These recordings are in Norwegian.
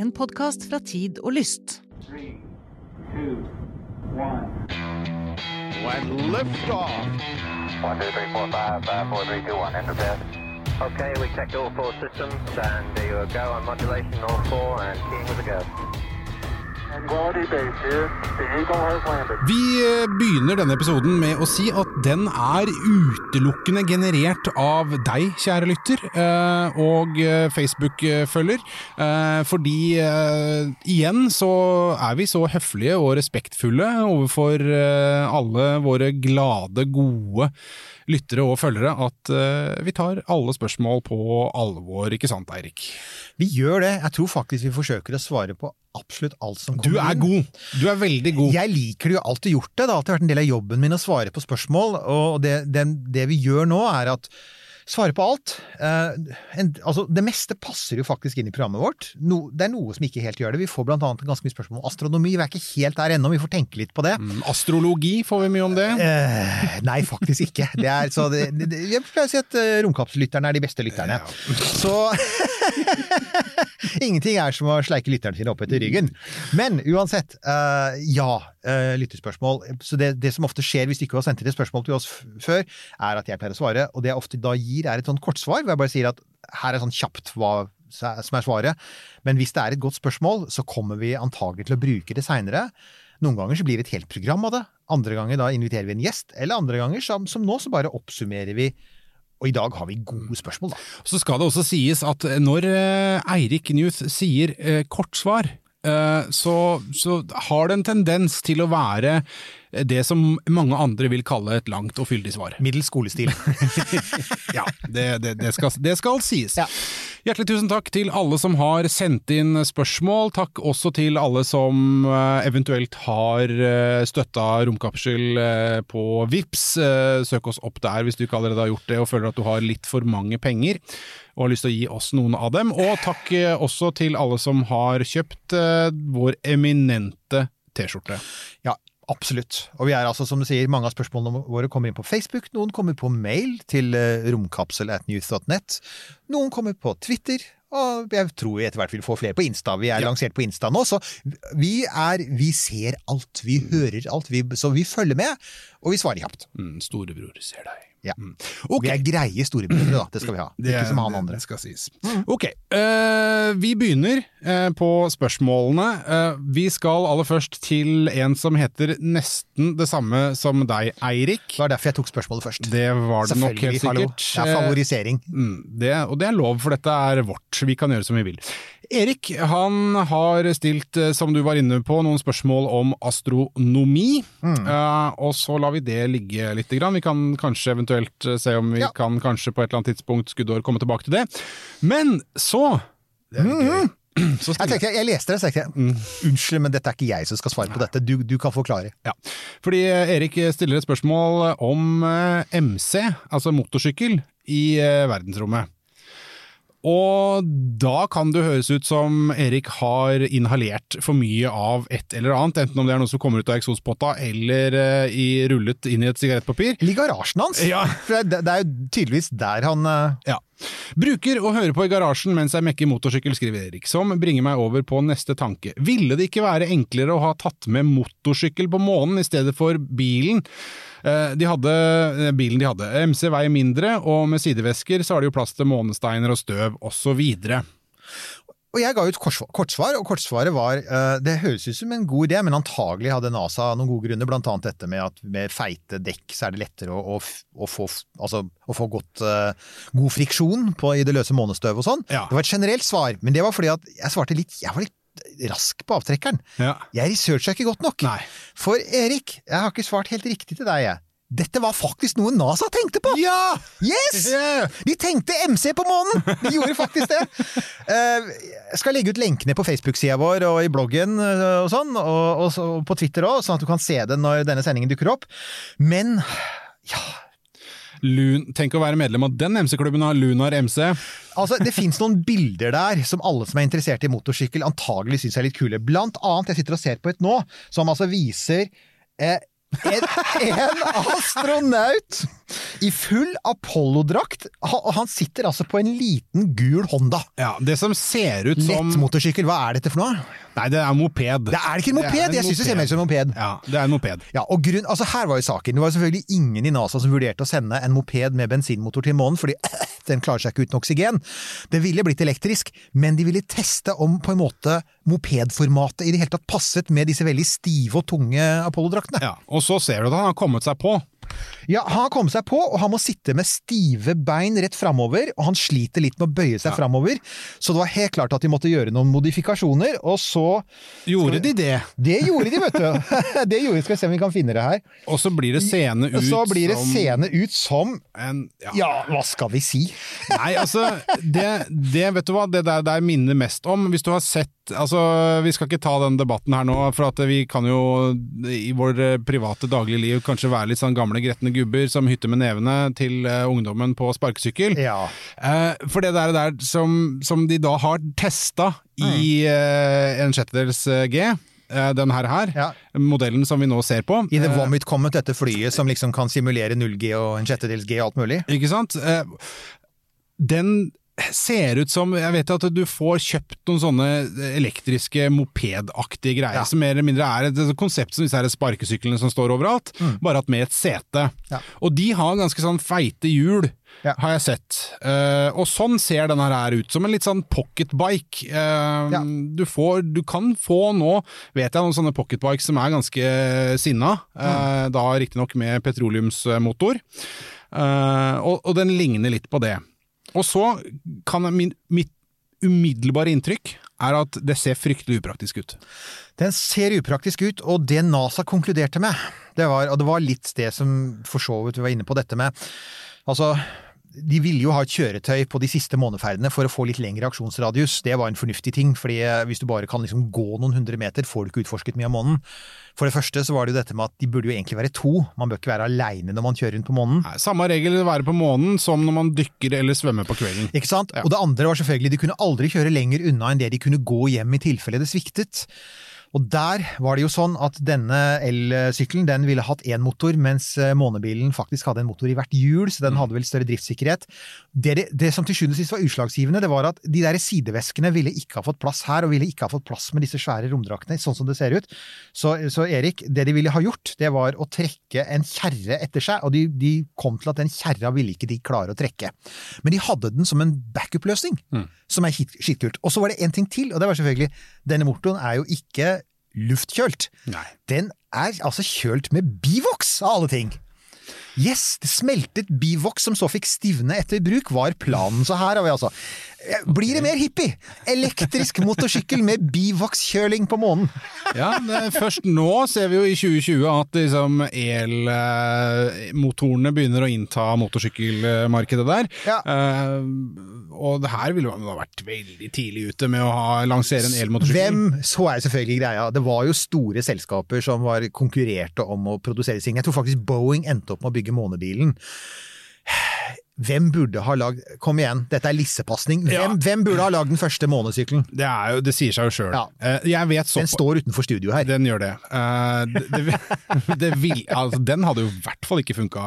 En podkast fra Tid og Lyst. Three, two, one. and liftoff. One, two, three, four, five, five, four, three, two, one. Okay, we checked all four systems, and there you go on modulation, all four, and keying with a go. Vi eh, begynner denne episoden med å si at den er utelukkende generert av deg, kjære lytter, eh, og eh, Facebook-følger. Fordi igjen så er vi så høflige og respektfulle overfor alle våre glade, gode lyttere og følgere at eh, vi tar alle spørsmål på alvor, ikke sant Eirik? Vi gjør det. Jeg tror faktisk vi forsøker å svare på absolutt alt som kommer. Du er god! Du er veldig god. Jeg liker det jo alltid gjort det. Det har alltid vært en del av jobben min å svare på spørsmål, og det, det, det vi gjør nå er at Svare på alt. Eh, en, altså, det meste passer jo faktisk inn i programmet vårt. No, det er noe som ikke helt gjør det. Vi får blant annet ganske mye spørsmål om astronomi. Vi er ikke helt der ennå, vi får tenke litt på det. Mm, Astrologi, får vi mye om det? Eh, nei, faktisk ikke. Det er, så det, det, jeg pleier å si at uh, romkapsellytterne er de beste lytterne. Så Ingenting er som å sleike lytterne sine opp etter ryggen. Men uansett, eh, ja, uh, lytterspørsmål. Så det, det som ofte skjer hvis du ikke har sendt inn et spørsmål til oss før, er at jeg pleier å svare, og det jeg ofte da gir, er et sånn kortsvar, hvor jeg bare sier at her er sånn kjapt hva som er svaret. Men hvis det er et godt spørsmål, så kommer vi antagelig til å bruke det seinere. Noen ganger så blir det et helt program av det. Andre ganger da inviterer vi en gjest. Eller andre ganger, som, som nå, så bare oppsummerer vi. Og i dag har vi gode spørsmål, da. Så skal det også sies at når eh, Eirik Newth sier eh, kortsvar, så, så har det en tendens til å være det som mange andre vil kalle et langt og fyldig svar. Middels skolestil. Ja, det, det, det, skal, det skal sies. Ja. Hjertelig tusen takk til alle som har sendt inn spørsmål. Takk også til alle som eh, eventuelt har eh, støtta Romkapsel eh, på VIPS. Søk oss opp der hvis du ikke allerede har gjort det og føler at du har litt for mange penger og har lyst til å gi oss noen av dem. Og takk også til alle som har kjøpt vår eminente T-skjorte. Ja, absolutt. Og vi er altså, som du sier, mange av spørsmålene våre kommer inn på Facebook, noen kommer på mail til eh, romkapsel at news.net, noen kommer på Twitter, og jeg tror vi etter hvert vil få flere på Insta. Vi er Ja. lansert på Insta nå, så vi er Vi ser alt, vi hører alt, vi, så vi følger med, og vi svarer kjapt. Mm, storebror ser deg. Ja. Okay. Vi er greie storebrødre, da. Det skal vi ha. Det Ikke som han andre. Det skal sies. Ok, Uh, vi begynner uh, på spørsmålene. Uh, vi skal aller først til en som heter nesten det samme som deg, Eirik. Det var derfor jeg tok spørsmålet først. Det var det nok helt sikkert. Det er favorisering. Mm, det, og det er lov, for dette er vårt. Vi kan gjøre som vi vil. Erik han har stilt, som du var inne på, noen spørsmål om astronomi. Mm. Og så lar vi det ligge litt. Grann. Vi kan kanskje eventuelt eh, se om vi Ja. kan kanskje på et eller annet tidspunkt skuddår komme tilbake til det. Men så det. Så Jeg, tenkte, jeg leste det, så tenkte jeg unnskyld, men dette er ikke jeg som skal svare på dette. Du, du kan forklare. Ja, fordi eh, Erik stiller et spørsmål om eh, MC, altså motorsykkel, i verdensrommet. Og da kan det høres ut som Erik har inhalert for mye av et eller annet, enten om det er noe som kommer ut av eksospotta eller eh, i, rullet inn i et sigarettpapir. Eller i garasjen hans. Ja. For det, det er jo tydeligvis der han eh, Ja. Bruker å høre på i garasjen mens jeg mekker motorsykkel, skriver Erik, som bringer meg over på neste tanke. Ville det ikke være enklere å ha tatt med motorsykkel på månen i stedet for bilen? Eh, De hadde, eh, bilen de hadde. MC veier mindre, og med sidevesker så har de jo plass til månesteiner og støv osv. Og jeg ga ut kortsvar, og kortsvaret var eh, Det høres ut som en god idé, men antagelig hadde NASA noen gode grunner, blant annet dette med at med feite dekk så er det lettere å, å, å, få, altså, å få godt, uh, god friksjon på, i det løse månestøvet og sånn. Ja. Det var et generelt svar, men det var fordi at jeg svarte litt Jeg var litt rask på avtrekkeren. Ja. Jeg researcha ikke godt nok. Nei. For Erik, jeg har ikke svart helt riktig til deg, jeg. Dette var faktisk noe NASA tenkte på! Ja! Yes! Yeah! De tenkte MC på månen! De gjorde faktisk det. Eh, Jeg skal legge ut lenkene på Facebook-sida vår og i bloggen eh, og sånn, og, og på Twitter òg, sånn at du kan se det når denne sendingen dukker opp. Men ja Lun, tenk å være medlem av den MC-klubben av Lunar MC. Altså, Det fins noen bilder der som alle som er interessert i motorsykkel antagelig syns er litt kule. Blant annet, jeg sitter og ser på et nå, som altså viser eh, en, en astronaut I full Apollo-drakt. Han sitter altså på en liten gul Honda. Ja, Det som ser ut som Lettmotorsykkel, hva er dette for noe? Nei, det er moped. Det er ikke en moped! en Jeg syns det ser mer ut som en moped. Ja, det er en moped. Ja, og grunn, altså Her var jo saken. Det var selvfølgelig ingen i NASA som vurderte å sende en moped med bensinmotor til månen, fordi den klarer seg ikke uten oksygen. Det ville blitt elektrisk, men de ville teste om på en måte mopedformatet i det hele tatt passet med disse veldig stive og tunge Apollo-draktene. Ja, Og så ser du at han har kommet seg på. Ja, Han har kommet seg på, og han må sitte med stive bein rett framover, og han sliter litt med å bøye seg framover, så det var helt klart at de måtte gjøre noen modifikasjoner, og så Gjorde de det? Det gjorde de, vet du! Det gjorde de, Skal vi se om vi kan finne det her. Og så blir det seende ut som så blir det som seende ut som en ja. Ja, hva skal vi si? Nei, altså, det, det vet du hva, det der, der minner mest om Hvis du har sett Altså, vi skal ikke ta den debatten her nå, for at vi kan jo i vår eh, private dagligliv kanskje være litt sånn gamle gretne gubber som hytter med nevene til eh, ungdommen på sparkesykkel. Ja. Eh, for det der, der som, som de da har testa i eh, en sjettedels G, den her, her Ja. modellen som vi nå ser på I The Vomit Comet, dette flyet som liksom kan simulere 0G og en sjettedels G og alt mulig. Ikke sant? Den ser ut som Jeg vet at du får kjøpt noen sånne elektriske mopedaktige greier, Ja. som mer eller mindre er et, konsept som disse sparkesyklene som står overalt, bare at med et sete. Mm. Ja. Og de har ganske sånn feite hjul. Ja. Har jeg sett. Uh, og sånn ser denne her ut, som en litt sånn pocketbike. Uh, Ja. du, får, du kan få nå, vet jeg, noen sånne pocketbikes som er ganske sinna. Uh, da riktignok med petroleumsmotor. Uh, og, og den ligner litt på det. Og så kan min, mitt umiddelbare inntrykk er at det ser fryktelig upraktisk ut. Den ser upraktisk ut, og det NASA konkluderte med, det var, og det var litt det som for så vidt vi var inne på dette med Altså, de ville jo ha et kjøretøy på de siste måneferdene for å få litt lengre aksjonsradius. Det var en fornuftig ting, fordi eh, hvis du bare kan liksom gå noen hundre meter, får du ikke utforsket mye av månen. For det første så var det jo dette med at de burde jo egentlig være to. Man bør ikke være aleine når man kjører rundt på månen. Nei, Samme regel å være på månen som når man dykker eller svømmer på kvelden. Ikke sant? Ja. Og det andre var selvfølgelig, de kunne aldri kjøre lenger unna enn det de kunne gå hjem i tilfelle det sviktet. Og der var det jo sånn at denne elsykkelen den ville hatt én motor, mens eh, månebilen faktisk hadde en motor i hvert hjul, så den hadde vel større driftssikkerhet. Det, det som til sjuende og sist var utslagsgivende, det var at de der sideveskene ville ikke ha fått plass her, og ville ikke ha fått plass med disse svære romdraktene, sånn som det ser ut. Så, så Erik, det de ville ha gjort, det var å trekke en kjerre etter seg, og de, de kom til at den kjerra ville ikke de klare å trekke. Men de hadde den som en backup-løsning, som er skitt- skittkult. Og så var det en ting til, og det var selvfølgelig Denne motoren er jo ikke luftkjølt. Nei. Den er altså kjølt med bivoks, av alle ting. Yes, det smeltet bivoks som så fikk stivne etter bruk, var planen. Så her har vi altså Blir det mer hippie? Elektrisk motorsykkel med bivokskjøling på månen. Ja, det, Først nå ser vi jo i 2020 at liksom elmotorene begynner å innta motorsykkelmarkedet der. Ja. Eh, og det her ville man vært veldig tidlig ute med å ha, lansere en elmotorsykkel. Hvem så er selvfølgelig greia. Det var jo store selskaper som var konkurrerte om å produsere ting. Jeg tror faktisk Boeing endte opp med å bygge månebilen. Hvem burde ha lagd Kom igjen, dette er lissepasning. Hvem, Ja. hvem burde ha lagd den første månesykkelen? Det, jo, det sier seg jo sjøl. Ja. Den står utenfor studio her. Den gjør det. Eh, det, det, vil, altså, den hadde jo i hvert fall ikke funka.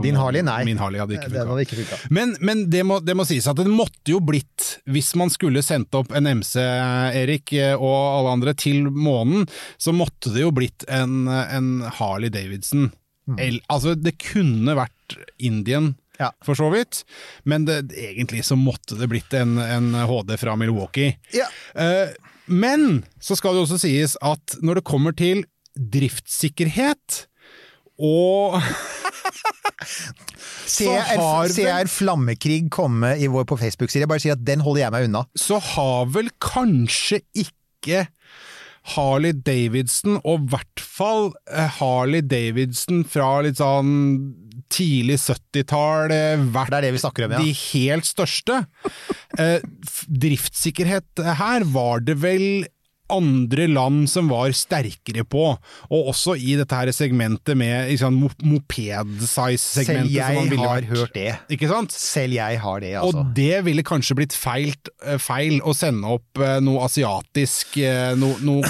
Din Harley, nei. Min Harley hadde ikke Den funka. hadde ikke funka. Men, men det, må, det må sies at det måtte jo blitt, hvis man skulle sendt opp en MC, Erik, og alle andre, til månen, så måtte det jo blitt en, en Harley Davidson. Mm. El, altså, det kunne vært Indian. Ja. For så vidt, men det, egentlig så måtte det blitt en, en HD fra Milwaukee. Ja. Eh, men så skal det også sies at når det kommer til driftssikkerhet og så har ser flammekrig komme i vår på Facebook-side, bare sier at den holder jeg meg unna. så har vel kanskje ikke Harley Davidson, og i hvert fall eh, Harley Davidson fra litt sånn tidlig 70-tall, eh, vært Det er det om, ja. de helt største. Eh, driftssikkerhet her var det vel andre land som var sterkere på, og også i dette her segmentet med mo- moped-size-segmentet. Selv jeg har hørt det. Ikke sant? Selv jeg har det, altså. Og det ville kanskje blitt feilt, eh, feil å sende opp eh, noe asiatisk, eh, noe, noe,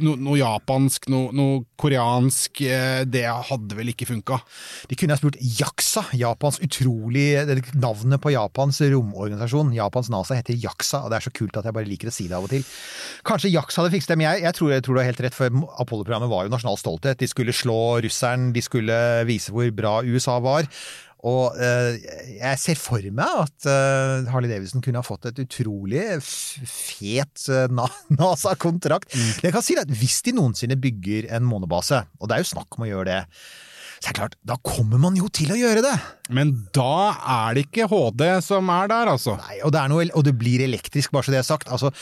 noe, noe japansk, noe, noe koreansk. Det hadde vel ikke funka. De kunne ha spurt Jaksa, Japans utrolig det- Navnet på Japans romorganisasjon, Japans NASA, heter Jaksa, og det er så kult at jeg bare liker å si det av og til. Kanskje Jaksa hadde fikset det, men jeg, jeg, tror, jeg tror du har helt rett, for Apollo-programmet var jo nasjonal stolthet. De skulle slå russeren, de skulle vise hvor bra USA var. Og eh, jeg ser for meg at eh, Harley Davidson kunne ha fått et utrolig fet eh, NASA-kontrakt. Jeg kan si at Hvis de noensinne bygger en månebase, og det er jo snakk om å gjøre det, så er det klart, da kommer man jo til å gjøre det. Men da er det ikke HD som er der, altså. Nei, og det, er noe, og det blir elektrisk, bare så det er sagt. Altså,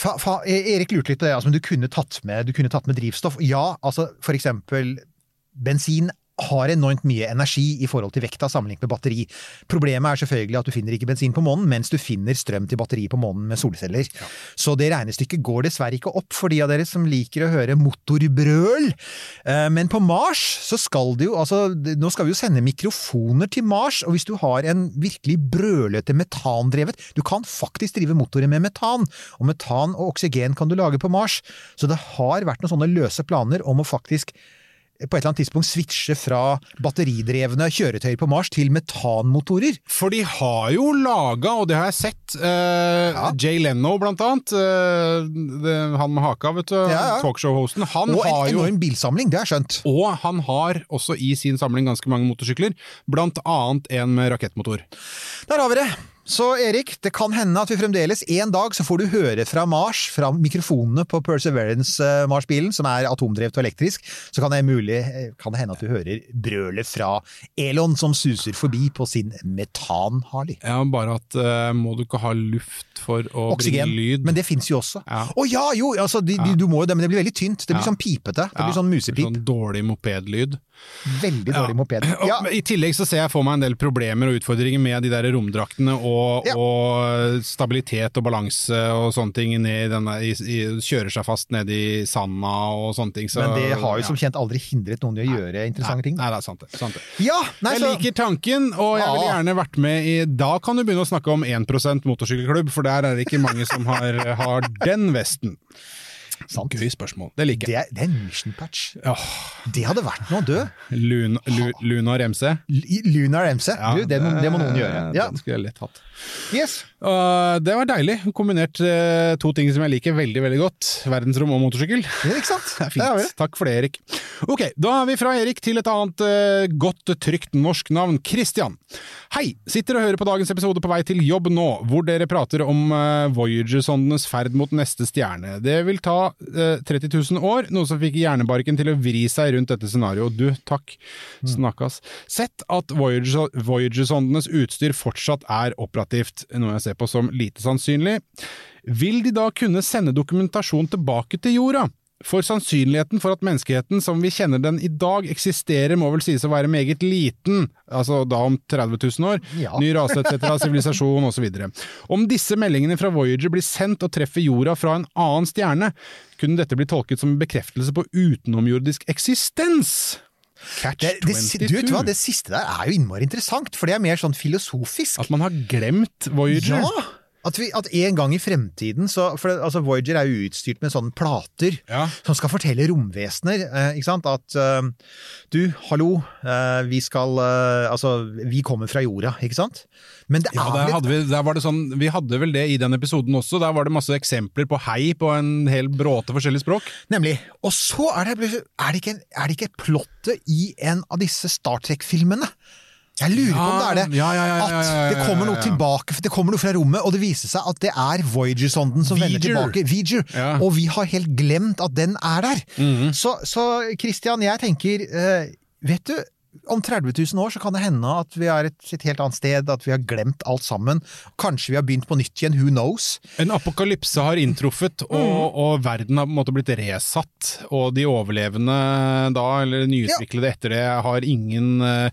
fa, fa, Erik lurte litt på det, altså, men du kunne, tatt med, kunne tatt med drivstoff. Ja, altså for eksempel bensin har enormt mye energi i forhold til vekta sammenlignet med batteri. Problemet er selvfølgelig at du finner ikke bensin på månen, mens du finner strøm til batteri på månen med solceller. Så det regnestykket går dessverre ikke opp for de av dere som liker å høre motorbrøl. Eh, Men på Mars så skal det jo, altså nå skal vi jo sende mikrofoner til Mars, og hvis du har en virkelig brølete metandrevet Du kan faktisk drive motorer med metan, og metan og oksygen kan du lage på Mars. Så det har vært noen sånne løse planer om å faktisk på et eller annet tidspunkt switche fra batteridrevne kjøretøyer på Mars til metanmotorer. For de har jo laga, og det har jeg sett, eh, Ja. Jay Leno blant annet, eh, det, han med haka, vet du, Ja, ja. talkshow-hosten, han Og har en jo enorm bilsamling, det har jeg skjønt. Og han har også i sin samling ganske mange motorsykler, blant annet en med rakettmotor. Der har vi det! Så Erik, det kan hende at vi fremdeles en dag så får du høre fra Mars, fra mikrofonene på Perseverance-Mars-bilen, som er atomdrevet og elektrisk, så kan det, mulig, kan det hende at du hører brølet fra Elon som suser forbi på sin metan-Harley. Ja, bare at uh, må du ikke ha luft for å Oksygen, bringe lyd? men det fins jo også. Å Ja. ja, jo, altså, de, de, du må jo det, men det blir veldig tynt. Det blir Ja. sånn pipete. Det blir sånn musepip. Sånn dårlig mopedlyd. Veldig dårlig moped. Og Ja, I tillegg så ser jeg for meg en del problemer og utfordringer med de der romdraktene og, Ja. og stabilitet og balanse og sånne ting ned denne, i, i, kjører seg fast nede i sanda og sånne ting. Så, men det har jo ja. som kjent aldri hindret noen i å gjøre interessante ting. Nei, det er sant det. Sant det. Ja, nei, Jeg så liker tanken, og jeg ville Ja. gjerne vært med i Da kan du begynne å snakke om 1 motorsykkelklubb, for der er det ikke mange som har, har den vesten. Sant. Gøy spørsmål. Det liker jeg. er, det er en mission patch. Oh. Det hadde vært noe å dø. Luna, Lu, Lunar MC. Lunar MC. du, det, må, det må noen gjøre. Ja. Den skulle jeg lett hatt. Yes. Uh, det var deilig. Kombinert uh, to ting som jeg liker veldig veldig godt. Verdensrom og motorsykkel. Ja, ikke sant? Det er fint. Det er. Takk for det, Erik. Ok, da er vi fra Erik til et annet uh, godt, trygt norsk navn. Christian. Hei! Sitter og hører på dagens episode på vei til jobb nå, hvor dere prater om eh, Voyager-sondenes ferd mot neste stjerne. Det vil ta eh, 30 000 år, noe som fikk hjernebarken til å vri seg rundt dette scenarioet. Du, takk. Snakkas. Sett at Voyager- Voyager-sondenes utstyr fortsatt er operativt, noe jeg ser på som lite sannsynlig. Vil de da kunne sende dokumentasjon tilbake til jorda? For sannsynligheten for at menneskeheten som vi kjenner den i dag eksisterer, må vel sies å være meget liten, altså da om 30 000 år. Ja. Ny rase etc., sivilisasjon osv. Om disse meldingene fra Voyager blir sendt og treffer jorda fra en annen stjerne, kunne dette bli tolket som en bekreftelse på utenomjordisk eksistens? Catch Det, det, 22. du vet hva, det siste der er jo innmari interessant, for det er mer sånn filosofisk. At man har glemt Voyager? Ja! At, vi, at en gang i fremtiden så For altså Voyager er jo utstyrt med sånne plater Ja. som skal fortelle romvesener eh, ikke sant? at eh, du, hallo, eh, vi skal eh, Altså, vi kommer fra jorda, ikke sant? Men det Ja, er der vel hadde vi, der var det sånn, vi hadde vel det i den episoden også. Der var det masse eksempler på hei på en hel bråte forskjellige språk. Nemlig. Og så er det, er det, ikke, er det ikke plottet i en av disse Star Trek-filmene? Jeg lurer på om det er det. Ja, ja, ja, At det kommer noe tilbake, for det kommer noe fra rommet, og det viser seg at det er Voyager-sonden som vender tilbake. Viger. Og vi har helt glemt at den er der. Så, så Christian, jeg tenker uh, Vet du, om 30 000 år så kan det hende at vi er et, et helt annet sted, at vi har glemt alt sammen. Kanskje vi har begynt på nytt igjen, who knows? En apokalypse har inntruffet, og, Mm. og verden har på en måte blitt resatt. Og de overlevende da, eller nyutviklede etter det, har ingen, eh,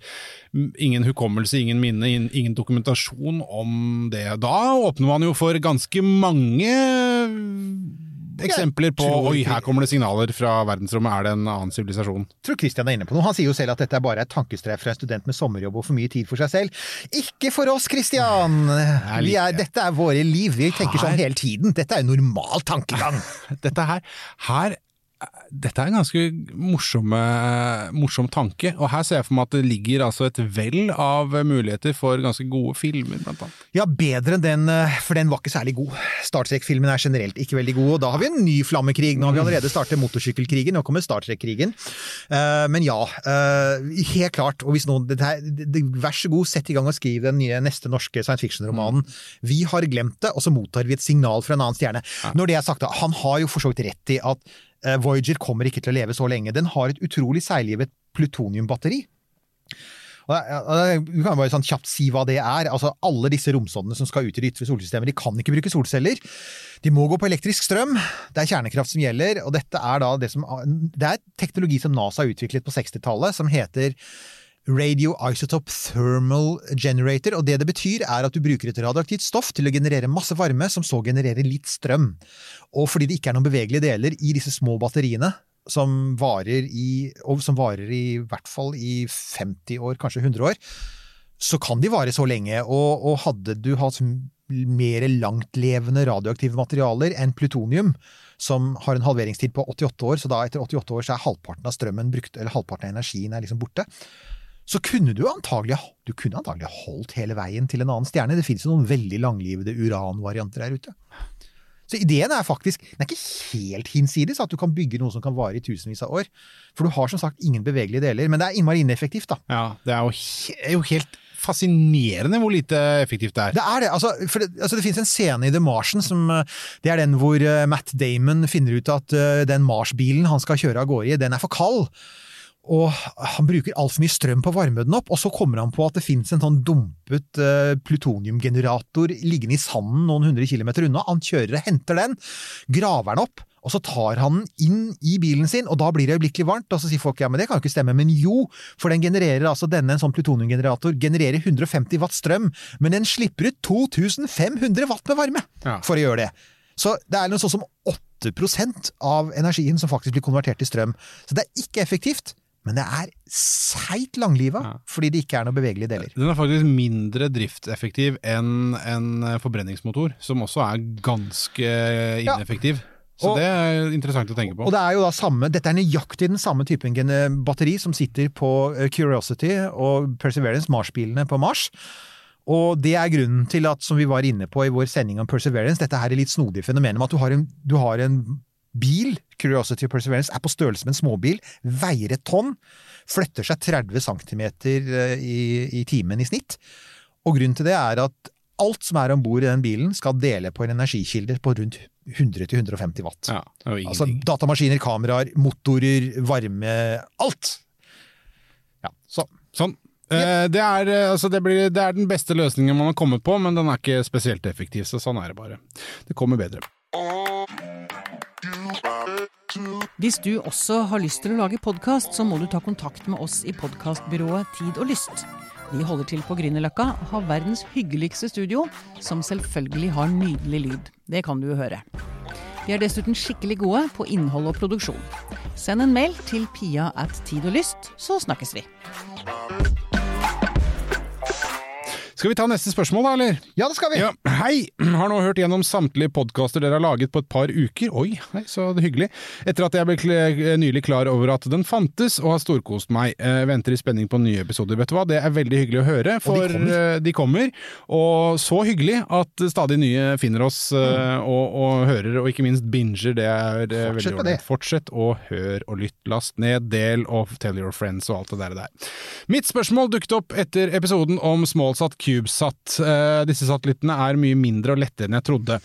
ingen hukommelse, ingen minne, ingen, ingen dokumentasjon om det. Da åpner man jo for ganske mange eksempler på tror oi, her kommer det signaler fra verdensrommet, er det en annen sivilisasjon? Tror Christian er inne på noe. Han sier jo selv at dette er bare et tankestreif fra en student med sommerjobb og for mye tid for seg selv. Ikke for oss, Christian! Vi er, dette er våre liv. Vi tenker sånn hele tiden. Dette er jo normal tankegang. Dette her, her dette er en ganske morsomme, morsom tanke, og her ser jeg for meg at det ligger altså et vell av muligheter for ganske gode filmer, blant annet. Ja, bedre enn den, eh, for den var ikke særlig god. Star Trek-filmen er generelt ikke veldig god, og da har vi en ny flammekrig. Nå har vi allerede startet motorsykkelkrigen, nå kommer Star Trek-krigen. Eh, men ja, eh, helt klart. Og hvis noen, vær så god, sett i gang og skriv den nye neste norske science fiction-romanen. Vi har glemt det, og så mottar vi et signal fra en annen stjerne. Når det er sagt, han har jo for så vidt rett i at Voyager kommer ikke til å leve så lenge. Den har et utrolig seiglivet plutoniumbatteri. Du kan bare sånn kjapt si hva det er. Altså, Alle disse romsondene som skal ut i det ytre solsystemet, de kan ikke bruke solceller. De må gå på elektrisk strøm. Det er kjernekraft som gjelder. og dette er da Det som, det er teknologi som NASA har utviklet på 60-tallet, som heter Radio Isotope Thermal Generator. og Det det betyr, er at du bruker et radioaktivt stoff til å generere masse varme, som så genererer litt strøm. Og fordi det ikke er noen bevegelige deler i disse små batteriene, som varer i, som varer i hvert fall i 50 år, kanskje 100 år, så kan de vare så lenge. Og, og hadde du hatt mer langtlevende radioaktive materialer enn plutonium, som har en halveringstid på 88 år, så da etter 88 år så er halvparten av strømmen brukt, eller halvparten av energien er liksom borte, så kunne du antagelig, du kunne antagelig holdt hele veien til en annen stjerne. Det finnes jo noen veldig langlivede uranvarianter der ute. Så ideen er faktisk Den er ikke helt hinsides at du kan bygge noe som kan vare i tusenvis av år. For du har som sagt ingen bevegelige deler, men det er innmari ineffektivt, da. Ja, det er jo, he er jo helt fascinerende hvor lite effektivt det er. Det er det. Altså, for det, altså, det finnes en scene i The Martian som eh, Det er den hvor eh, Matt Damon finner ut at eh, den Mars-bilen han skal kjøre av gårde i, den er for kald. Og han bruker altfor mye strøm på å varme den opp, og så kommer han på at det finnes en sånn dumpet uh, plutoniumgenerator liggende i sanden noen hundre kilometer unna. Han kjører og henter den, graver den opp, og så tar han den inn i bilen sin, og da blir det øyeblikkelig varmt. Og så sier folk ja, men det kan jo ikke stemme. Men jo, for den genererer altså denne, en sånn plutoniumgenerator, genererer 150 watt strøm, men den slipper ut 2500 watt med varme Ja. for å gjøre det. Så det er noe sånn som 8% av energien som faktisk blir konvertert til strøm. Så det er ikke effektivt. Men det er seigt langliva, Ja. fordi det ikke er noen bevegelige deler. Den er faktisk mindre driftseffektiv enn en forbrenningsmotor, som også er ganske ineffektiv. Så Og- det er interessant å tenke på. Og det er jo da samme, Dette er nøyaktig den samme typen batteri som sitter på eh, Curiosity og Perseverance, Mars-bilene på Mars. Og det er grunnen til at, som vi var inne på i vår sending om Perseverance, dette her er litt snodig fenomenet med at du har en, du har en bil, Curiosity Perseverance, er på størrelse med en småbil, veier et tonn, flytter seg 30 cm i, i timen i snitt. Og grunnen til det er at alt som er om bord i den bilen, skal dele på en energikilde på rundt 100-150 watt. ja, Altså datamaskiner, kameraer, motorer, varme Alt! Ja, så Sånn. Eh, Det er, eh, altså det, blir, det er den beste løsningen man har kommet på, men den er ikke spesielt effektiv, så sånn er det bare. Det kommer bedre. Hvis du også har lyst til å lage podkast, så må du ta kontakt med oss i podkastbyrået Tid og Lyst. Vi holder til på Grünerløkka har verdens hyggeligste studio, som selvfølgelig har nydelig lyd. Det kan du jo høre. Vi er dessuten skikkelig gode på innhold og produksjon. Send en mail til pia at tid og lyst, så snakkes vi. Skal vi ta neste spørsmål, da, eller? Ja, det skal vi! Ja, hei! Har nå hørt gjennom samtlige podkaster dere har laget på et par uker. Oi, hei, så hyggelig. Etter at jeg ble nylig klar over at den fantes, og har storkost meg. Eh, venter i spenning på nye episoder. Vet du hva, det er veldig hyggelig å høre, for de kommer. eh, de kommer. Og så hyggelig at stadig nye finner oss eh, og, og hører, og ikke minst binger. Det er Fortsett veldig ålreit. Fortsett å høre og lytt. Last ned, del og tell your friends og alt det der. Mitt spørsmål dukket opp etter episoden om Smallsat CubeSat. Eh, disse satellittene er mye mindre og lettere enn jeg trodde.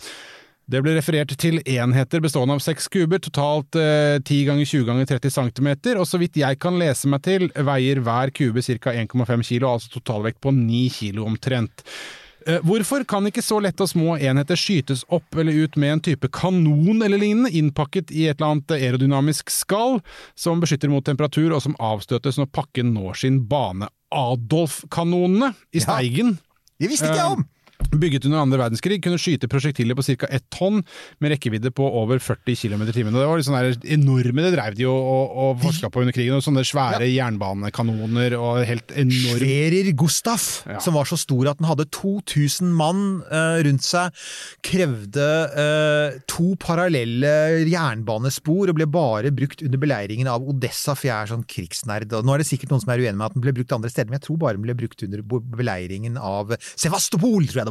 Det ble referert til enheter bestående av seks kuber, totalt eh, 10 ganger 20 ganger 30 cm, og så vidt jeg kan lese meg til, veier hver kube ca. 1,5 kg, altså totalvekt på 9 kg omtrent. Eh, Hvorfor kan ikke så lette og små enheter skytes opp eller ut med en type kanon eller lignende, innpakket i et eller annet aerodynamisk skall, som beskytter mot temperatur og som avstøtes når pakken når sin bane? Adolf-kanonene i Ja. Steigen Det visste ikke jeg om! Bygget under andre verdenskrig, kunne skyte prosjektiler på ca. ett tonn, med rekkevidde på over 40 km i timen. Og det var liksom der enorme, det drev de jo og, og forska på under krigen. og Sånne svære jernbanekanoner og helt enorm Schwerer Gustaf, Ja. som var så stor at den hadde 2000 mann eh, rundt seg, krevde eh, to parallelle jernbanespor og ble bare brukt under beleiringen av Odessa, for jeg er sånn krigsnerd. Og nå er det sikkert noen som er uenig med at den ble brukt andre steder, men jeg tror bare den ble brukt under beleiringen av Sevastopol, tror jeg det var,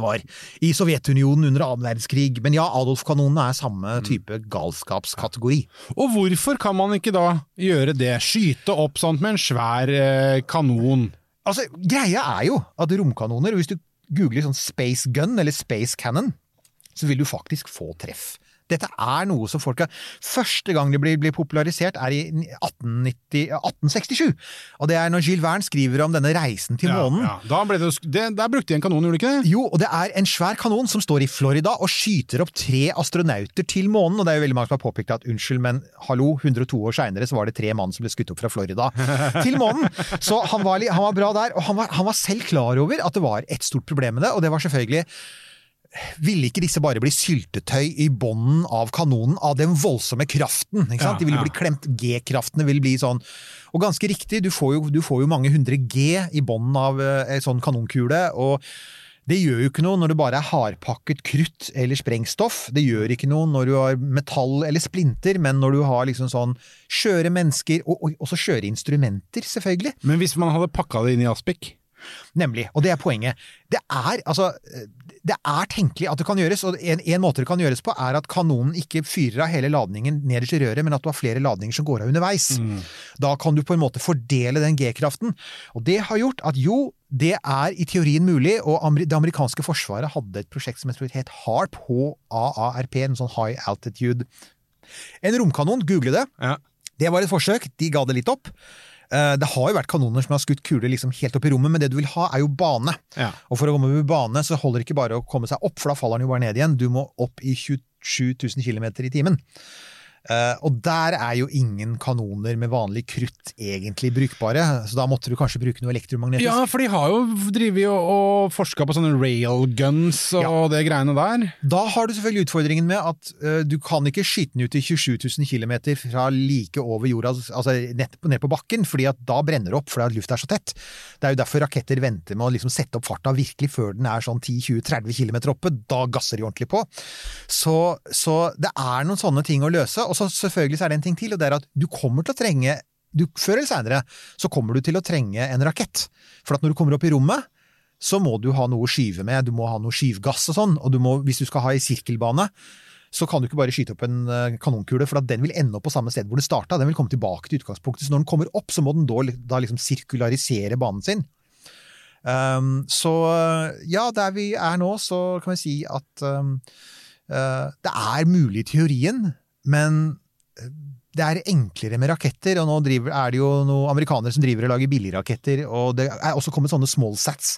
i Sovjetunionen under annen verdenskrig. Men ja, Adolf-kanonene er samme type galskapskategori. Og hvorfor kan man ikke da gjøre det? Skyte opp sånt med en svær eh, kanon? Altså, greia er jo at romkanoner, hvis du googler sånn Space Gun eller Space Cannon, så vil du faktisk få treff. Dette er noe som folk har Første gang det blir, blir popularisert, er i 1890, 1867. Og det er når Gilles Verne skriver om denne reisen til månen. Ja, ja. Da ble det, det, der brukte de en kanon, gjorde de ikke det? Jo, og det er en svær kanon som står i Florida og skyter opp tre astronauter til månen. Og det er jo veldig mange som har påpekt at unnskyld, men hallo, 102 år seinere så var det tre mann som ble skutt opp fra Florida til månen. Så han var, han var bra der, og han var, han var selv klar over at det var et stort problem med det, og det var selvfølgelig ville ikke disse bare bli syltetøy i bånden av kanonen av den voldsomme kraften? ikke sant? Ja, De ville ja. bli klemt, G-kraftene ville bli sånn. Og ganske riktig, du får jo, du får jo mange hundre G i bånden av eh, sånn kanonkule. og det gjør jo ikke noe når det bare er hardpakket krutt eller sprengstoff. Det gjør ikke noe når du har metall eller splinter, men når du har liksom sånn skjøre mennesker, og, og også skjøre instrumenter, selvfølgelig. Men hvis man hadde pakka det inn i aspik? Nemlig, og det er poenget. Det er, altså, det er tenkelig at det kan gjøres, og en, en måte det kan gjøres på er at kanonen ikke fyrer av hele ladningen nederst i røret, men at du har flere ladninger som går av underveis. Da kan du på en måte fordele den G-kraften. Og det har gjort at jo, det er i teorien mulig, og det amerikanske forsvaret hadde et prosjekt som het HARP, H-A-A-R-P, en sånn high altitude. En romkanon, google det. Ja. Det var et forsøk, de ga det litt opp. Eh, Det har jo vært kanoner som har skutt kuler liksom helt opp i rommet, men det du vil ha er jo bane. Ja. Og for å komme med bane så holder det ikke bare å komme seg opp, for da faller den jo bare ned igjen. Du må opp i 27 000 km i timen. Eh, og der er jo ingen kanoner med vanlig krutt egentlig brukbare, så da måtte du kanskje bruke noe elektromagnetisk. Ja, for de har jo drevet og, og forska på sånne railguns og Ja. det greiene der. Da har du selvfølgelig utfordringen med at uh, du kan ikke skyte den ut i 27 000 km fra like over jorda, altså på- ned på bakken, fordi at da brenner det opp fordi at lufta er så tett. Det er jo derfor raketter venter med å liksom sette opp farta virkelig før den er sånn 10-20-30 km oppe. Da gasser de ordentlig på. Så, så det er noen sånne ting å løse. Og så selvfølgelig så er det en ting til, og det er at du kommer til å trenge du, Før eller seinere så kommer du til å trenge en rakett. For at når du kommer opp i rommet, så må du ha noe å skyve med, du må ha noe skyvgass og sånn, og du må, hvis du skal ha i sirkelbane, så kan du ikke bare skyte opp en eh, kanonkule, for at den vil ende opp på samme sted hvor den starta. Den vil komme tilbake til utgangspunktet. Så når den kommer opp, så må den da, liksom sirkularisere banen sin. Um, så ja, der vi er nå, så kan vi si at um, uh, det er mulig i teorien, men eh, det er enklere med raketter, og nå driver, er det jo noen amerikanere som driver og lager billigraketter, og det er også kommet sånne smallsats.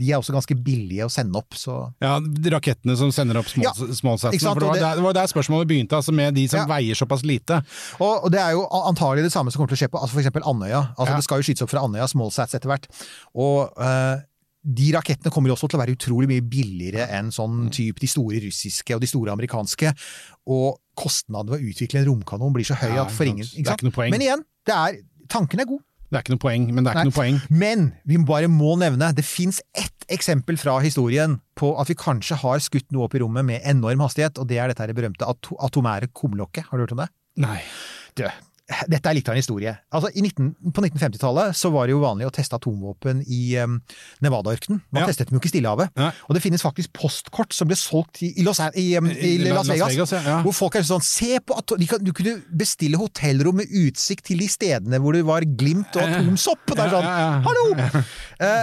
De er også ganske billige å sende opp, så Ja, Rakettene som sender opp small, Ja, smallsatsene. For det var, det- det var der spørsmålet begynte, altså med de som Ja. veier såpass lite. Og, og det er jo antagelig det samme som kommer til å skje på altså eksempel Andøya. Altså Ja. Det skal jo skytes opp fra Andøya, smallsats etter hvert. Og eh, de rakettene kommer jo også til å være utrolig mye billigere enn Mm. sånn type de store russiske og de store amerikanske. Og kostnaden ved å utvikle en romkanon blir så høy Ja, at for ikke ingen sant. Ikke noe poeng. Men igjen, det er, tanken er god. Det er ikke noe poeng, men det er Nei. ikke noe poeng. Men vi bare må nevne, det fins ett eksempel fra historien på at vi kanskje har skutt noe opp i rommet med enorm hastighet, og det er dette her berømte atomære kumlokket. Har du hørt om det? Nei. Du, dette er litt av en historie. Altså, i 19, på 1950-tallet så var det jo vanlig å teste atomvåpen i um, Nevada-ørkenen. Man Ja. testet dem jo ikke i Stillehavet. Ja. Og det finnes faktisk postkort som ble solgt i, i, Los, i, um, i, I Las Las Vegas. Vegas, ja. Hvor folk er sånn Se på kan, du kunne bestille hotellrom med utsikt til de stedene hvor det var glimt og atomsopp! Og det er sånn. Hallo!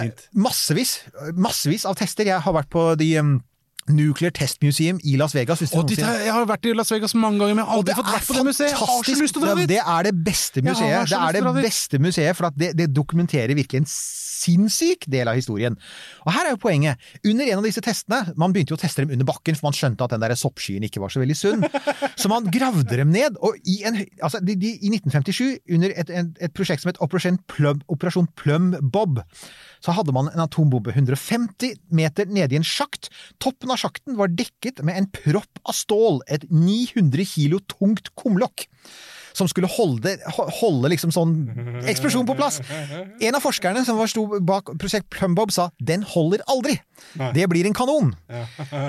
Fint. massevis, massevis av tester. Jeg har vært på de um, Nuclear Test Museum i Las Vegas. Og dit, har- jeg har vært i Las Vegas mange ganger, men jeg har aldri fått vært på det museet. Jeg har så lyst til å dra dit! Det er det beste museet. Det er det beste museet, for det, det dokumenterer virkelig en sinnssyk del av historien. Og her er jo poenget. Under en av disse testene, man begynte jo å teste dem under bakken, for man skjønte at den der soppskyen ikke var så veldig sunn, så man gravde dem ned. Og i, en, altså de, de, i 1957, under et, et, et prosjekt som het Operasjon Plum, Operasjon Plum Bob, så hadde man en atombombe 150 meter nede i en sjakt. Toppen av sjakten var dekket med en propp av stål, et 900 kilo tungt kumlokk. Som skulle holde, holde liksom sånn eksplosjon på plass. En av forskerne som var sto bak prosjekt Plumbob sa 'den holder aldri'. Det blir en kanon.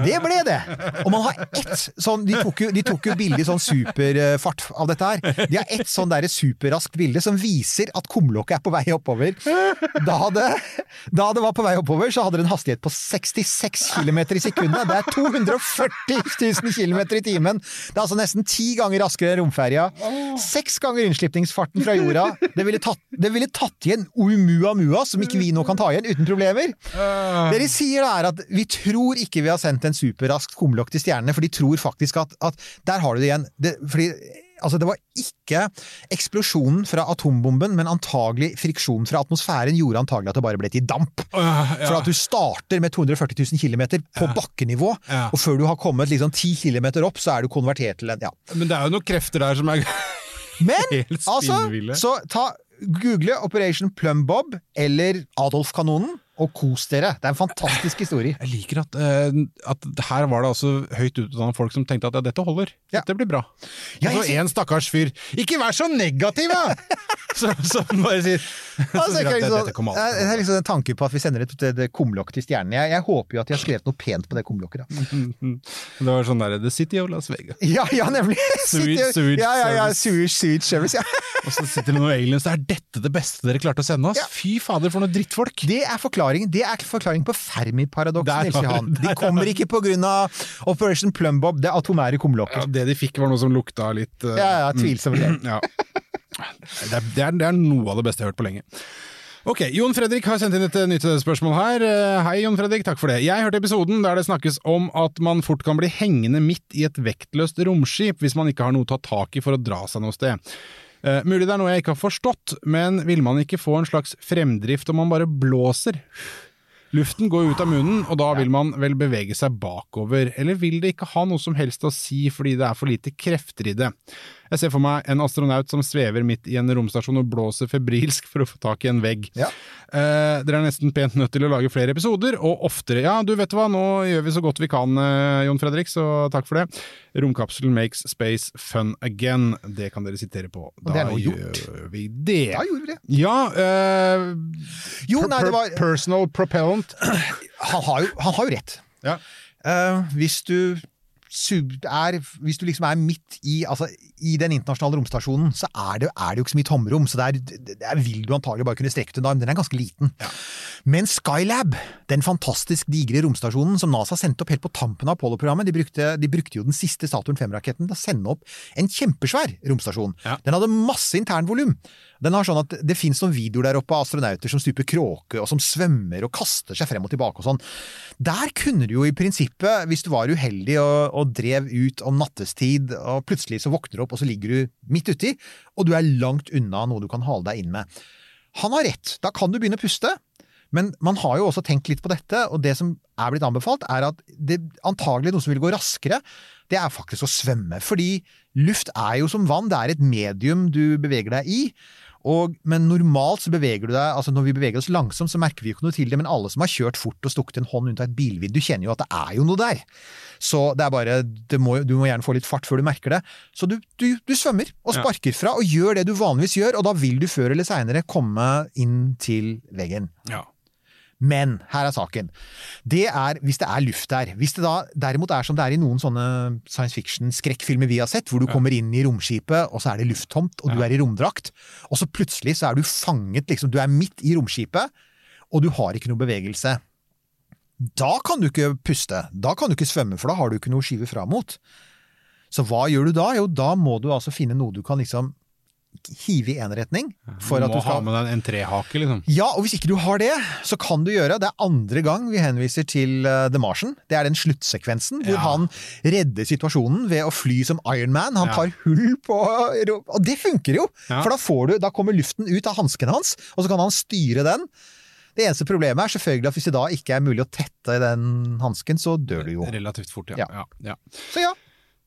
Det ble det! Og man har ett sånn De tok jo, de tok jo bilde i sånn superfart av dette her. De har ett sånn derre superraskt bilde som viser at kumlokket er på vei oppover. Da det, da det var på vei oppover, så hadde det en hastighet på 66 km i sekundet. Det er 240 000 km i timen! Det er altså nesten ti ganger raskere romferja. Seks ganger innslipningsfarten fra jorda. Det ville tatt, det ville tatt igjen Oumuamua, som ikke vi nå kan ta igjen uten problemer. Det de sier er at vi tror ikke vi har sendt en superraskt kumlokk til stjernene, for de tror faktisk at, at Der har du det igjen. Det, fordi Altså, det var ikke eksplosjonen fra atombomben, men antagelig friksjonen fra atmosfæren gjorde antagelig at det bare ble til damp. Ja, For at du starter med 240 000 km på bakkenivå, uh. og før du har kommet liksom 10 km opp, så er du konvertert til en ja. Men det er jo noen krefter der som er Men altså, så ta google Operation Plumbob eller Adolf-kanonen, og kos dere. Det er en fantastisk historie. Jeg liker at, uh, at her var det altså høyt utdannet folk som tenkte at ja, dette holder. Ja. Dette blir bra. Ja, Og så en stakkars fyr Ikke vær så negativ, da! Som bare sier så Altså, jeg det- liksom, Dette kommer det aldri er liksom en tanke på at vi sender et, et, kumlokk til stjernene. Jeg, jeg håper jo at de har skrevet noe pent på det kumlokket. Da. Det var sånn derre The City of Las Vegas. Ja, ja, nemlig! Sewage- Service. ja, ja, ja, Sweet, sewage, sewage service. Ja. Og så sitter det noen aliens der. Er dette det beste dere klarte å sende oss? Fy fader, for noen drittfolk! Det er forklaring Det er forklaring på Fermi-paradokset, Nils Johan. De kommer ikke av Operation Plumbob, det atomære kumlokker. Ja, det de fikk, var noe som lukta litt uh, Ja, ja, tvilsomt. Mm, Ja. Det, er, det, er, det er noe av det beste jeg har hørt på lenge. Ok, Jon Fredrik har sendt inn et eh, nytt spørsmål her. Eh, Hei, Jon Fredrik, takk for det. Jeg hørte episoden der det snakkes om at man fort kan bli hengende midt i et vektløst romskip hvis man ikke har noe å ta tak i for å dra seg noe sted. Eh, mulig det er noe jeg ikke har forstått, men vil man ikke få en slags fremdrift om man bare blåser? Luften går ut av munnen, og da vil man vel bevege seg bakover, eller vil det ikke ha noe som helst å si fordi det er for lite krefter i det? Jeg ser for meg en astronaut som svever midt i en romstasjon og blåser febrilsk for å få tak i en vegg. Ja. Eh, dere er nesten pent nødt til å lage flere episoder, og oftere. Ja, du vet hva, nå gjør vi så godt vi kan, eh, Jon Fredrik, så takk for det. Romkapselen makes space fun again. Det kan dere sitere på. Da det er nå gjort. gjør vi det. Da gjorde vi det. Ja, eh, Jo, nei, det var Personal propellant. Han har jo, han har jo rett. Ja. Eh, hvis du sub, er, hvis du liksom er midt i, altså, i den internasjonale romstasjonen, så er det, er det jo ikke så mye tomrom. Så der, der vil du antagelig bare kunne strekke ut en arm. Den er ganske liten. Men Skylab, den fantastisk digre romstasjonen som NASA sendte opp helt på tampen av Apollo-programmet, de brukte, de brukte jo den siste Saturn 5-raketten til å sende opp en kjempesvær romstasjon. Ja. Den hadde masse internvolum. Den har sånn at det finnes noen videoer der oppe av astronauter som stuper kråke, og som svømmer og kaster seg frem og tilbake og sånn. Der kunne du jo i prinsippet, hvis du var uheldig og, og drev ut om nattestid, og plutselig så våkner du opp, og så ligger du midt uti, og du er langt unna noe du kan hale deg inn med. Han har rett, da kan du begynne å puste. Men man har jo også tenkt litt på dette, og det som er blitt anbefalt, er at det antagelig noe som vil gå raskere, det er faktisk å svømme. Fordi luft er jo som vann, det er et medium du beveger deg i. Og, men normalt så beveger du deg altså Når vi beveger oss langsomt, så merker vi jo ikke noe til det, men alle som har kjørt fort og stukket en hånd av et bilvindu, kjenner jo at det er jo noe der. Så det er bare det må, Du må gjerne få litt fart før du merker det. Så du, du, du svømmer og sparker fra, og gjør det du vanligvis gjør, og da vil du før eller seinere komme inn til veggen. Ja. Men her er saken. Det er hvis det er luft der. Hvis det da derimot er som det er i noen sånne science fiction-skrekkfilmer vi har sett, hvor du kommer inn i romskipet, og så er det lufttomt, og du er i romdrakt, og så plutselig så er du fanget, liksom. Du er midt i romskipet, og du har ikke noe bevegelse. Da kan du ikke puste. Da kan du ikke svømme, for da har du ikke noe å skyve fra mot. Så hva gjør du da? Jo, da må du altså finne noe du kan liksom hive i én retning. For du at må du skal ha med deg en trehake, liksom. Ja, og hvis ikke du har det, så kan du gjøre Det er andre gang vi henviser til uh, The Martian. Det er den sluttsekvensen hvor Ja. han redder situasjonen ved å fly som Iron Man. Han Ja. tar hull på Og det funker jo! Ja. For da, får du, da kommer luften ut av hansken hans, og så kan han styre den. Det eneste problemet er selvfølgelig at hvis det da ikke er mulig å tette den hansken, så dør du jo. Relativt fort, ja. Ja. ja. ja. Så ja.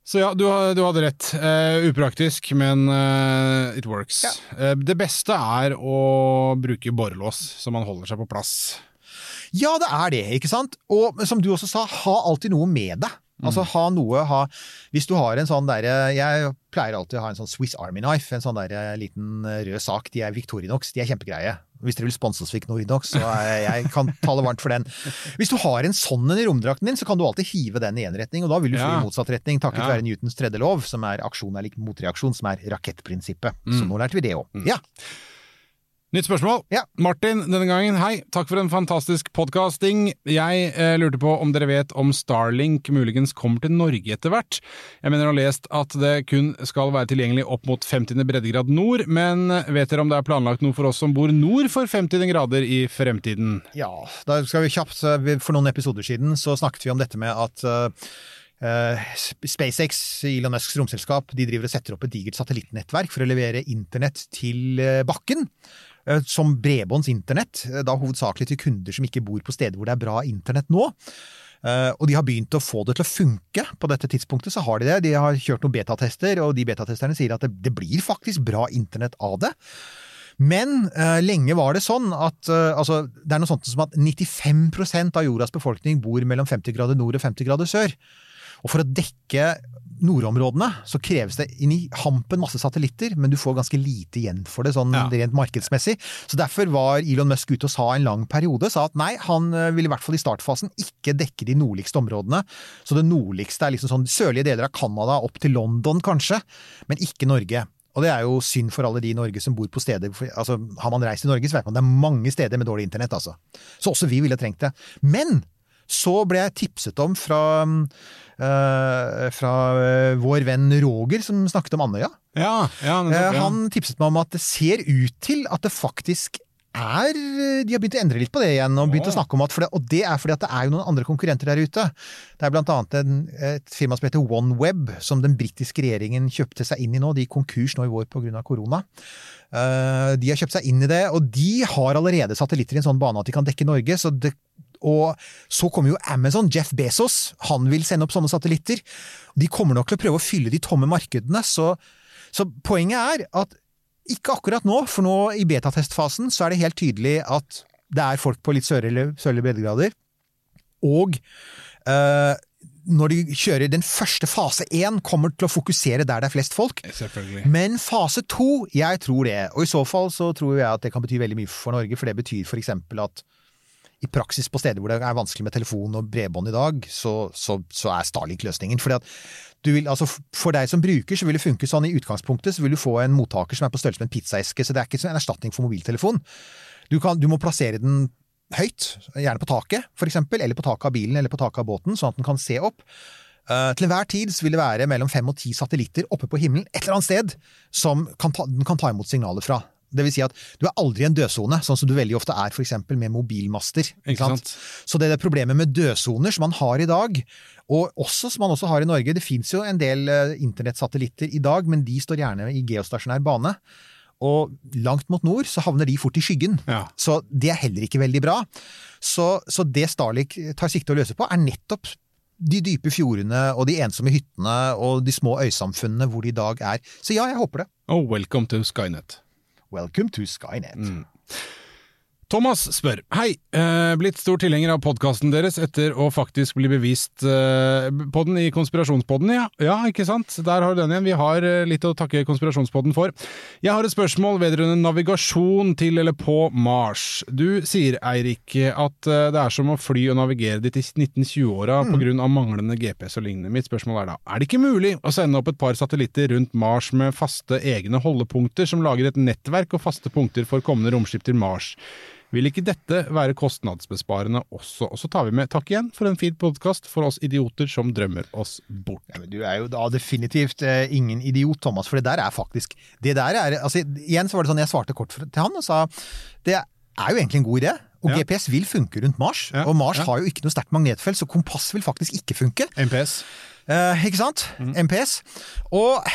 Så ja, du, du hadde rett. Uh, upraktisk, men uh, it works. Ja. Uh, det beste er å bruke borrelås, så man holder seg på plass. Ja, det er det, ikke sant? Og som du også sa, ha alltid noe med deg. Altså ha noe, ha Hvis du har en sånn derre Jeg pleier alltid å ha en sånn Swiss Army Knife, en sånn der liten eh, rød sak. De er Victorinox, de er kjempegreie. Hvis dere vil sponse oss Victorinox, så jeg kan tale varmt for den. Hvis du har en sånn en i romdrakten din, så kan du alltid hive den i én retning, og da vil du fly Ja. i motsatt retning, takket Ja. være Newtons tredje lov, som er aksjon er lik motreaksjon, som er rakettprinsippet. Mm. Så nå lærte vi det òg. Ja. Nytt spørsmål. Ja. Martin, denne gangen, hei. Takk for en fantastisk podkasting. Jeg eh, lurte på om dere vet om Starlink muligens kommer til Norge etter hvert. Jeg mener å ha lest at det kun skal være tilgjengelig opp mot 50. breddegrad nord, men vet dere om det er planlagt noe for oss som bor nord for 50 grader i fremtiden? Ja, da skal vi kjapt eh, For noen episoder siden så snakket vi om dette med at uh Uh, SpaceX, Elon Musks romselskap, de driver og setter opp et digert satellittnettverk for å levere internett til eh, bakken. Eh, Som bredbånds internett, eh, da hovedsakelig til kunder som ikke bor på steder hvor det er bra internett nå. Eh, og de har begynt å få det til å funke. På dette tidspunktet så har de det. De har kjørt noen betatester, og de betatesterne sier at det, det blir faktisk bra internett av det. Men uh, lenge var det sånn at uh, altså, det er noe sånt som at 95% av jordas befolkning bor mellom 50 grader nord og 50 grader sør. Og for å dekke nordområdene så kreves det inn i hampen masse satellitter, men du får ganske lite igjen for det sånn Ja. rent markedsmessig. Så derfor var Elon Musk ute og sa en lang periode sa at nei, han eh, vil i hvert fall i startfasen ikke dekke de nordligste områdene. Så det nordligste er liksom sånn sørlige deler av Canada opp til London kanskje, men ikke Norge. Og det er jo synd for alle de i Norge som bor på steder altså, Har man reist i Norge, så vet man det er mange steder med dårlig internett, altså. Så også vi ville trengt det. Men så ble jeg tipset om fra, øh, fra øh, vår venn Roger, som snakket om Andøya. Ja, ja, Eh, ja. Han tipset meg om at det ser ut til at det faktisk er De har begynt å endre litt på det igjen, og begynt å snakke om at for det, og det er fordi at det er jo noen andre konkurrenter der ute. Det er blant annet en, et firma som heter OneWeb, som den britiske regjeringen kjøpte seg inn i nå. De gikk konkurs nå i vår pga. korona. Uh, de har kjøpt seg inn i det, og de har allerede satellitter i en sånn bane at de kan dekke Norge. så det og så kommer jo Amazon, Jeff Bezos, han vil sende opp sånne satellitter. De kommer nok til å prøve å fylle de tomme markedene, så, så poenget er at ikke akkurat nå, for nå i betatestfasen så er det helt tydelig at det er folk på litt sørlige, sørlige breddegrader. Og øh, når de kjører den første fase én, kommer til å fokusere der det er flest folk. Men fase to, jeg tror det. Og i så fall så tror jeg at det kan bety veldig mye for Norge, for det betyr eksempel at i praksis på steder hvor det er vanskelig med telefon og bredbånd i dag, så, så, så er Starlink løsningen. Fordi at vil, altså for deg som bruker, så vil det funke sånn i utgangspunktet, så vil du få en mottaker som er på størrelse med en pizzaeske, så det er ikke en erstatning for mobiltelefon. Du, kan, du må plassere den høyt, gjerne på taket, for eksempel, eller på taket av bilen eller på taket av båten, sånn at den kan se opp. Uh, til enhver tid vil det være mellom fem og ti satellitter oppe på himmelen et eller annet sted som kan ta, den kan ta imot signaler fra. Det vil si at du er aldri i en dødsone, sånn som du veldig ofte er for med mobilmaster. Ikke sant? Så det er det problemet med dødsoner som man har i dag, og også som man også har i Norge Det fins jo en del eh, internettsatellitter i dag, men de står gjerne i geostasjonær bane. Og langt mot nord så havner de fort i skyggen. Ja. Så det er heller ikke veldig bra. Så, så det Starlink tar sikte å løse på, er nettopp de dype fjordene og de ensomme hyttene og de små øysamfunnene hvor de i dag er. Så ja, jeg håper det. Oh, welcome to Skynet. Welcome to Skynet. Mm. Thomas spør Hei, eh, blitt stor tilhenger av podkasten deres etter å faktisk bli bevist eh, på den i Konspirasjonspodden, ja. Ja, ikke sant? Der har du den igjen. Vi har eh, litt å takke Konspirasjonspodden for. Jeg har et spørsmål vedrørende navigasjon til eller på Mars. Du sier, Eirik, at eh, det er som å fly og navigere dit i 1920-åra Mm. av manglende GPS og lignende. Mitt spørsmål er da, er det ikke mulig å sende opp et par satellitter rundt Mars med faste egne holdepunkter som lager et nettverk og faste punkter for kommende romskip til Mars? Vil ikke dette være kostnadsbesparende også? Og så tar vi med takk igjen for en fin podkast for oss idioter som drømmer oss bort. Ja, men du er jo da definitivt eh, ingen idiot, Thomas, for det der er faktisk Det der er altså, Igjen så var det sånn jeg svarte kort til han og sa det er jo egentlig en god idé. Og Ja. GPS vil funke rundt Mars, Ja, og Mars har jo ikke noe sterkt magnetfelt, så kompass vil faktisk ikke funke. MPS. Eh, ikke sant? Mm. MPS. Og,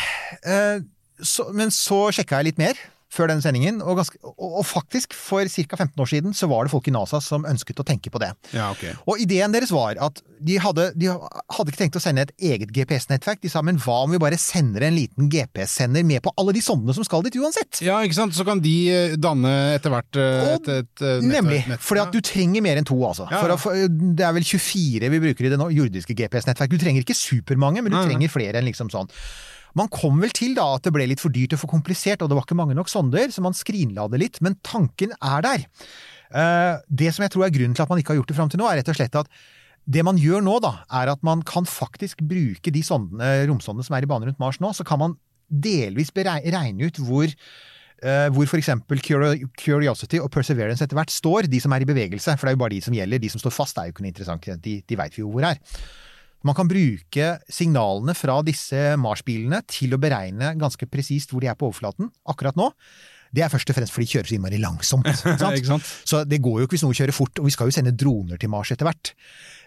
eh, så, men så sjekka jeg litt mer før den sendingen, og, ganske, og, og faktisk, for ca. 15 år siden, så var det folk i NASA som ønsket å tenke på det. Ja, okay. Og ideen deres var at de hadde, de hadde ikke tenkt å sende et eget GPS-nettverk. De sa men hva om vi bare sender en liten GPS-sender med på alle de sondene som skal dit uansett? Ja, ikke sant? Så kan de eh, danne etter hvert et, et, et, eh, nett- Nemlig. nett- Fordi at du trenger mer enn to, altså. Ja, For ja. få- det er vel 24 vi bruker i det jordiske GPS-nettverket. Du trenger ikke supermange, men du trenger flere enn liksom sånn. Man kom vel til da at det ble litt for dyrt og for komplisert, og det var ikke mange nok sonder, så man skrinla det litt. Men tanken er der. Eh, Det som jeg tror er grunnen til at man ikke har gjort det fram til nå, er rett og slett at det man gjør nå, da, er at man kan faktisk bruke de sondene, romsondene som er i bane rundt Mars nå, så kan man delvis regne ut hvor eh, hvor f.eks. Curiosity og Perseverance etter hvert står, de som er i bevegelse, for det er jo bare de som gjelder. De som står fast er jo ikke noe interessant, de, de veit vi jo hvor er. Man kan bruke signalene fra disse Mars-bilene til å beregne ganske presist hvor de er på overflaten akkurat nå. Det er først og fremst fordi de kjører så innmari langsomt. Ikke sant? Ikke sant? Så det går jo ikke hvis noe kjører fort, og vi skal jo sende droner til Mars etter hvert.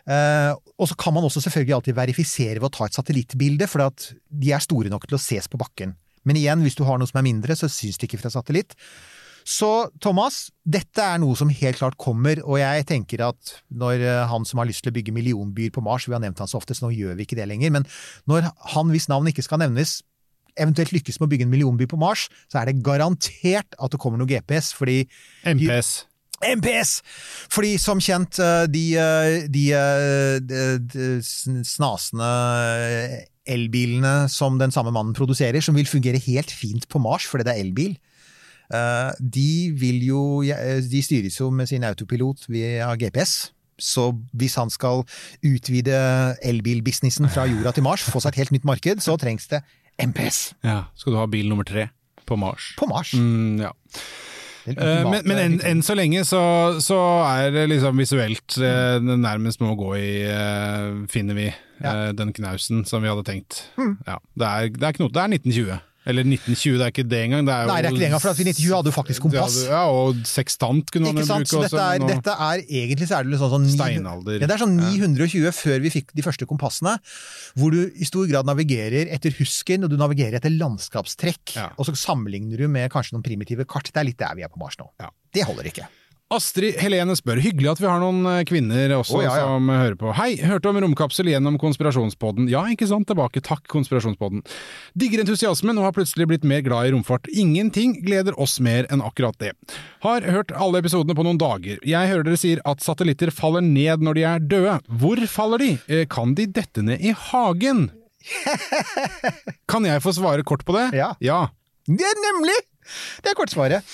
Eh, og så kan man også selvfølgelig alltid verifisere ved å ta et satellittbilde, for at de er store nok til å ses på bakken. Men igjen, hvis du har noe som er mindre, så syns det ikke fra satellitt. Så Thomas, dette er noe som helt klart kommer, og jeg tenker at når eh, han som har lyst til å bygge millionbyer på Mars, vi har nevnt han så ofte, så nå gjør vi ikke det lenger, men når han hvis navn ikke skal nevnes, eventuelt lykkes med å bygge en millionby på Mars, så er det garantert at det kommer noe GPS, fordi MPS. MPS! Fordi som kjent, eh, de, eh, de, eh, de, de snasende elbilene som den samme mannen produserer, som vil fungere helt fint på Mars fordi det er elbil, de vil jo De styres jo med sin autopilot via GPS. Så hvis han skal utvide elbilbusinessen fra jorda til Mars, få seg et helt nytt marked, så trengs det MPS Ja. Skal du ha bil nummer tre på Mars? på Mars. Mm, ja. Eh, men men enn en så lenge så, så er det liksom visuelt eh, nærmest må gå i eh, Finner vi eh, den knausen som vi hadde tenkt. Mm. Ja, det er, det er knot. Det er 1920. Eller 1920, det er ikke det engang. Det er Nei, det er ikke det engang, for i 1920 hadde jo faktisk kompass. Ja, og sekstant kunne man jo bruke Så også. dette er, dette er egentlig så er det sånn, sånn Steinalder. Ja, det er sånn 920 før vi fikk de første kompassene, hvor du i stor grad navigerer etter husken, og du navigerer etter landskapstrekk. Ja. Og så sammenligner du med kanskje noen primitive kart. Det er litt der vi er på Mars nå. Ja. Det holder ikke. Astrid Helene spør, hyggelig at vi har noen eh, kvinner også oh, ja, ja. som hører på. Hei, hørte om romkapsel gjennom konspirasjonspodden. Ja, ikke sant, tilbake, takk konspirasjonspodden. Digger entusiasmen og har plutselig blitt mer glad i romfart. Ingenting gleder oss mer enn akkurat det. Har hørt alle episodene på noen dager. Jeg hører dere sier at satellitter faller ned når de er døde. Hvor faller de? Eh, Kan de dette ned i hagen? Kan jeg få svare kort på det? Ja. Ja. Det er nemlig! Det er kortsvaret.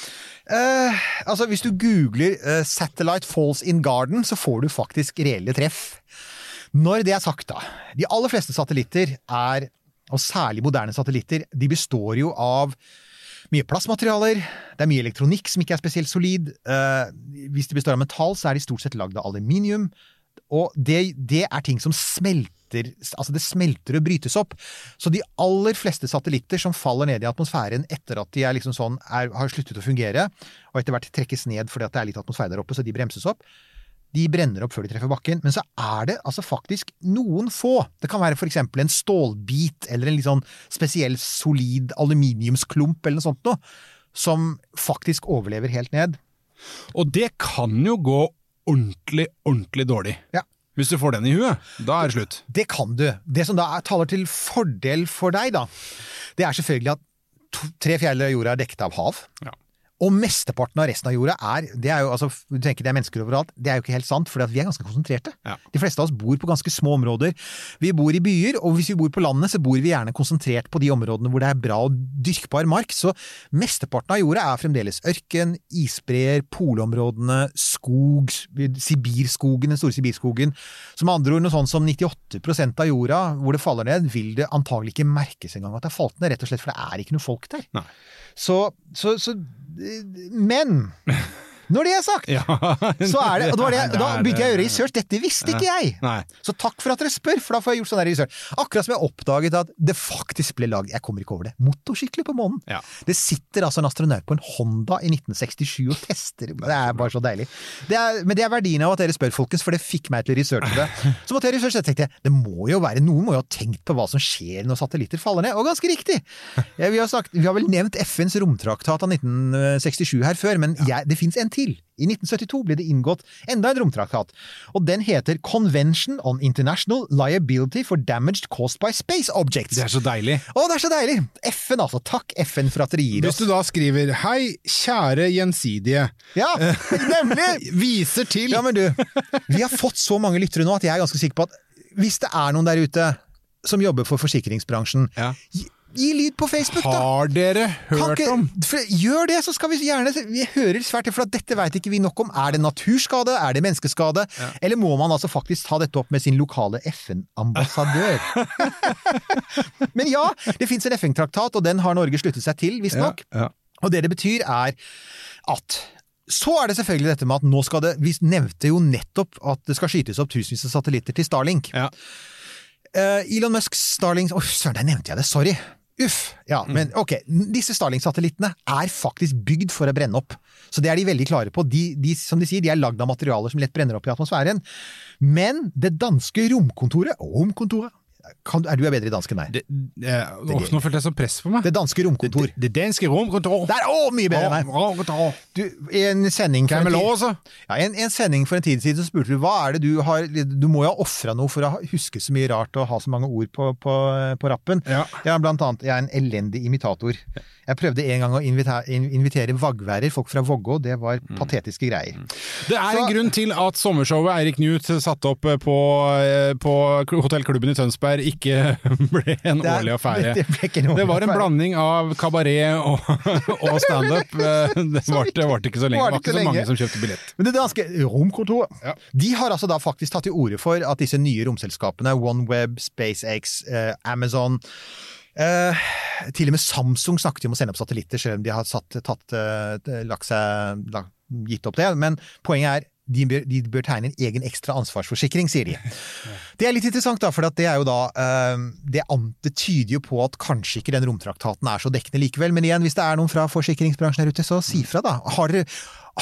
Eh, altså, hvis du googler uh, 'Satellite Falls in Garden', så får du faktisk reelle treff. Når det er sagt, da. De aller fleste satellitter er, og særlig moderne satellitter, de består jo av mye plastmaterialer, det er mye elektronikk som ikke er spesielt solid. Uh, hvis de består av metall, så er de stort sett lagd av aluminium. Og det, det er ting som smelter Altså, det smelter og brytes opp. Så de aller fleste satellitter som faller ned i atmosfæren etter at de er liksom sånn, er, har sluttet å fungere, og etter hvert trekkes ned fordi det er litt atmosfære der oppe, så de bremses opp, de brenner opp før de treffer bakken. Men så er det altså faktisk noen få. Det kan være eksempel en stålbit eller en litt sånn spesiell solid aluminiumsklump eller noe sånt noe, som faktisk overlever helt ned. Og det kan jo gå ordentlig, ordentlig dårlig. Ja. Hvis du får den i huet, da er det slutt. Det kan du. Det som da er, taler til fordel for deg, da, det er selvfølgelig at to, tre fjerdedeler av jorda er dekket av hav. Ja. Og mesteparten av resten av jorda er det er jo, altså, Du tenker det er mennesker overalt. Det er jo ikke helt sant, for vi er ganske konsentrerte. Ja. De fleste av oss bor på ganske små områder. Vi bor i byer, og hvis vi bor på landet, så bor vi gjerne konsentrert på de områdene hvor det er bra og dyrkbar mark. Så mesteparten av jorda er fremdeles ørken, isbreer, polområdene, skog, Sibirskogen, den store Sibirskogen. Så med andre ord noe sånn som 98% av jorda hvor det faller ned, vil det antagelig ikke merkes engang at det har falt ned, rett og slett for det er ikke noe folk der. Nei. Så, så, så Men Når det er sagt, Ja. så er det Og det var det, da begynte jeg å gjøre research. Dette visste ikke jeg! Nei. Så takk for at dere spør, for da får jeg gjort sånn research. Akkurat som jeg oppdaget at det faktisk ble laget Jeg kommer ikke over det. Motorsykler på månen. Ja. Det sitter altså en astronaut på en Honda i 1967 og tester. Det er bare så deilig. Det er, men det er verdien av at dere spør, folkens, for det fikk meg til å researche det. Så måtte jeg researche det, tenkte jeg. Det må jo være Noen må jo ha tenkt på hva som skjer når satellitter faller ned. Og ganske riktig! Ja, vi, har sagt, vi har vel nevnt FNs romtraktat av 1967 her før, men jeg, det fins en til. I 1972 ble det inngått enda en romtraktat, og den heter Convention on International Liability for Damaged Caused by Space Objects. Det er så deilig. Å, det er så deilig! FN, altså. Takk FN for at dere gir oss Hvis du da skriver 'Hei, kjære gjensidige', Ja, nemlig! viser til Ja, men du, vi har fått så mange lyttere nå at jeg er ganske sikker på at hvis det er noen der ute som jobber for forsikringsbransjen, Ja. Gi, lyd på Facebook, da! Har dere hørt ikke- om for, gjør det, så skal vi gjerne Vi hører svært til, for dette veit ikke vi nok om. Er det naturskade? Er det menneskeskade? Eller må man altså faktisk ta dette opp med sin lokale FN-ambassadør? Men ja, det fins en FN-traktat, og den har Norge sluttet seg til, visstnok. Ja, ja. Og det det betyr er at så er det selvfølgelig dette med at nå skal det Vi nevnte jo nettopp at det skal skytes opp tusenvis av satellitter til Starlink. Ja. Uh, Elon Musks Starlink Å, søren, der nevnte jeg det! Sorry! Uff. Ja, Mm. men ok. Disse Starling-satellittene er faktisk bygd for å brenne opp. Så det er de veldig klare på. De, de, som de sier, de er lagd av materialer som lett brenner opp i atmosfæren. Men det danske romkontoret Romkontoret? Kan, er du er bedre i dansk enn meg? det, det, åh, Nå følte jeg så press på meg. Det danske romkontor. Det danske romkontor. Der, å, mye bedre enn meg! Du, en sending for en tid- Ja, en, en sending for en tid siden så spurte du hva er det du har Du må jo ha ofra noe for å huske så mye rart og ha så mange ord på, på, på rappen. Ja. Jeg er blant annet jeg er en elendig imitator. Jeg prøvde en gang å invitere, invitere vaggværer, folk fra Vågå. Det var patetiske greier. Det er en grunn til at sommershowet Eirik Knut satte opp på, eh, på Hotellklubben i Tønsberg ikke ble en Det årlig affære. det årlig Det var en blanding av kabaret og, og standup. Eh, Det varte var ikke så lenge. Det var ikke så mange som kjøpte billett. Men det danske romkontoret Ja. De har altså da faktisk tatt til orde for at disse nye romselskapene, OneWeb, SpaceX, eh, Amazon Uh, Til og med Samsung snakket om å sende opp satellitter, selv om de har satt, tatt, uh, lagt seg, la- gitt opp det. Men poenget er de bør, de bør tegne en egen ekstra ansvarsforsikring, sier de. Det er litt interessant, da, for det er jo da eh, det, det tyder jo på at kanskje ikke den romtraktaten er så dekkende likevel. Men igjen, hvis det er noen fra forsikringsbransjen her ute, så si fra, da. Har dere,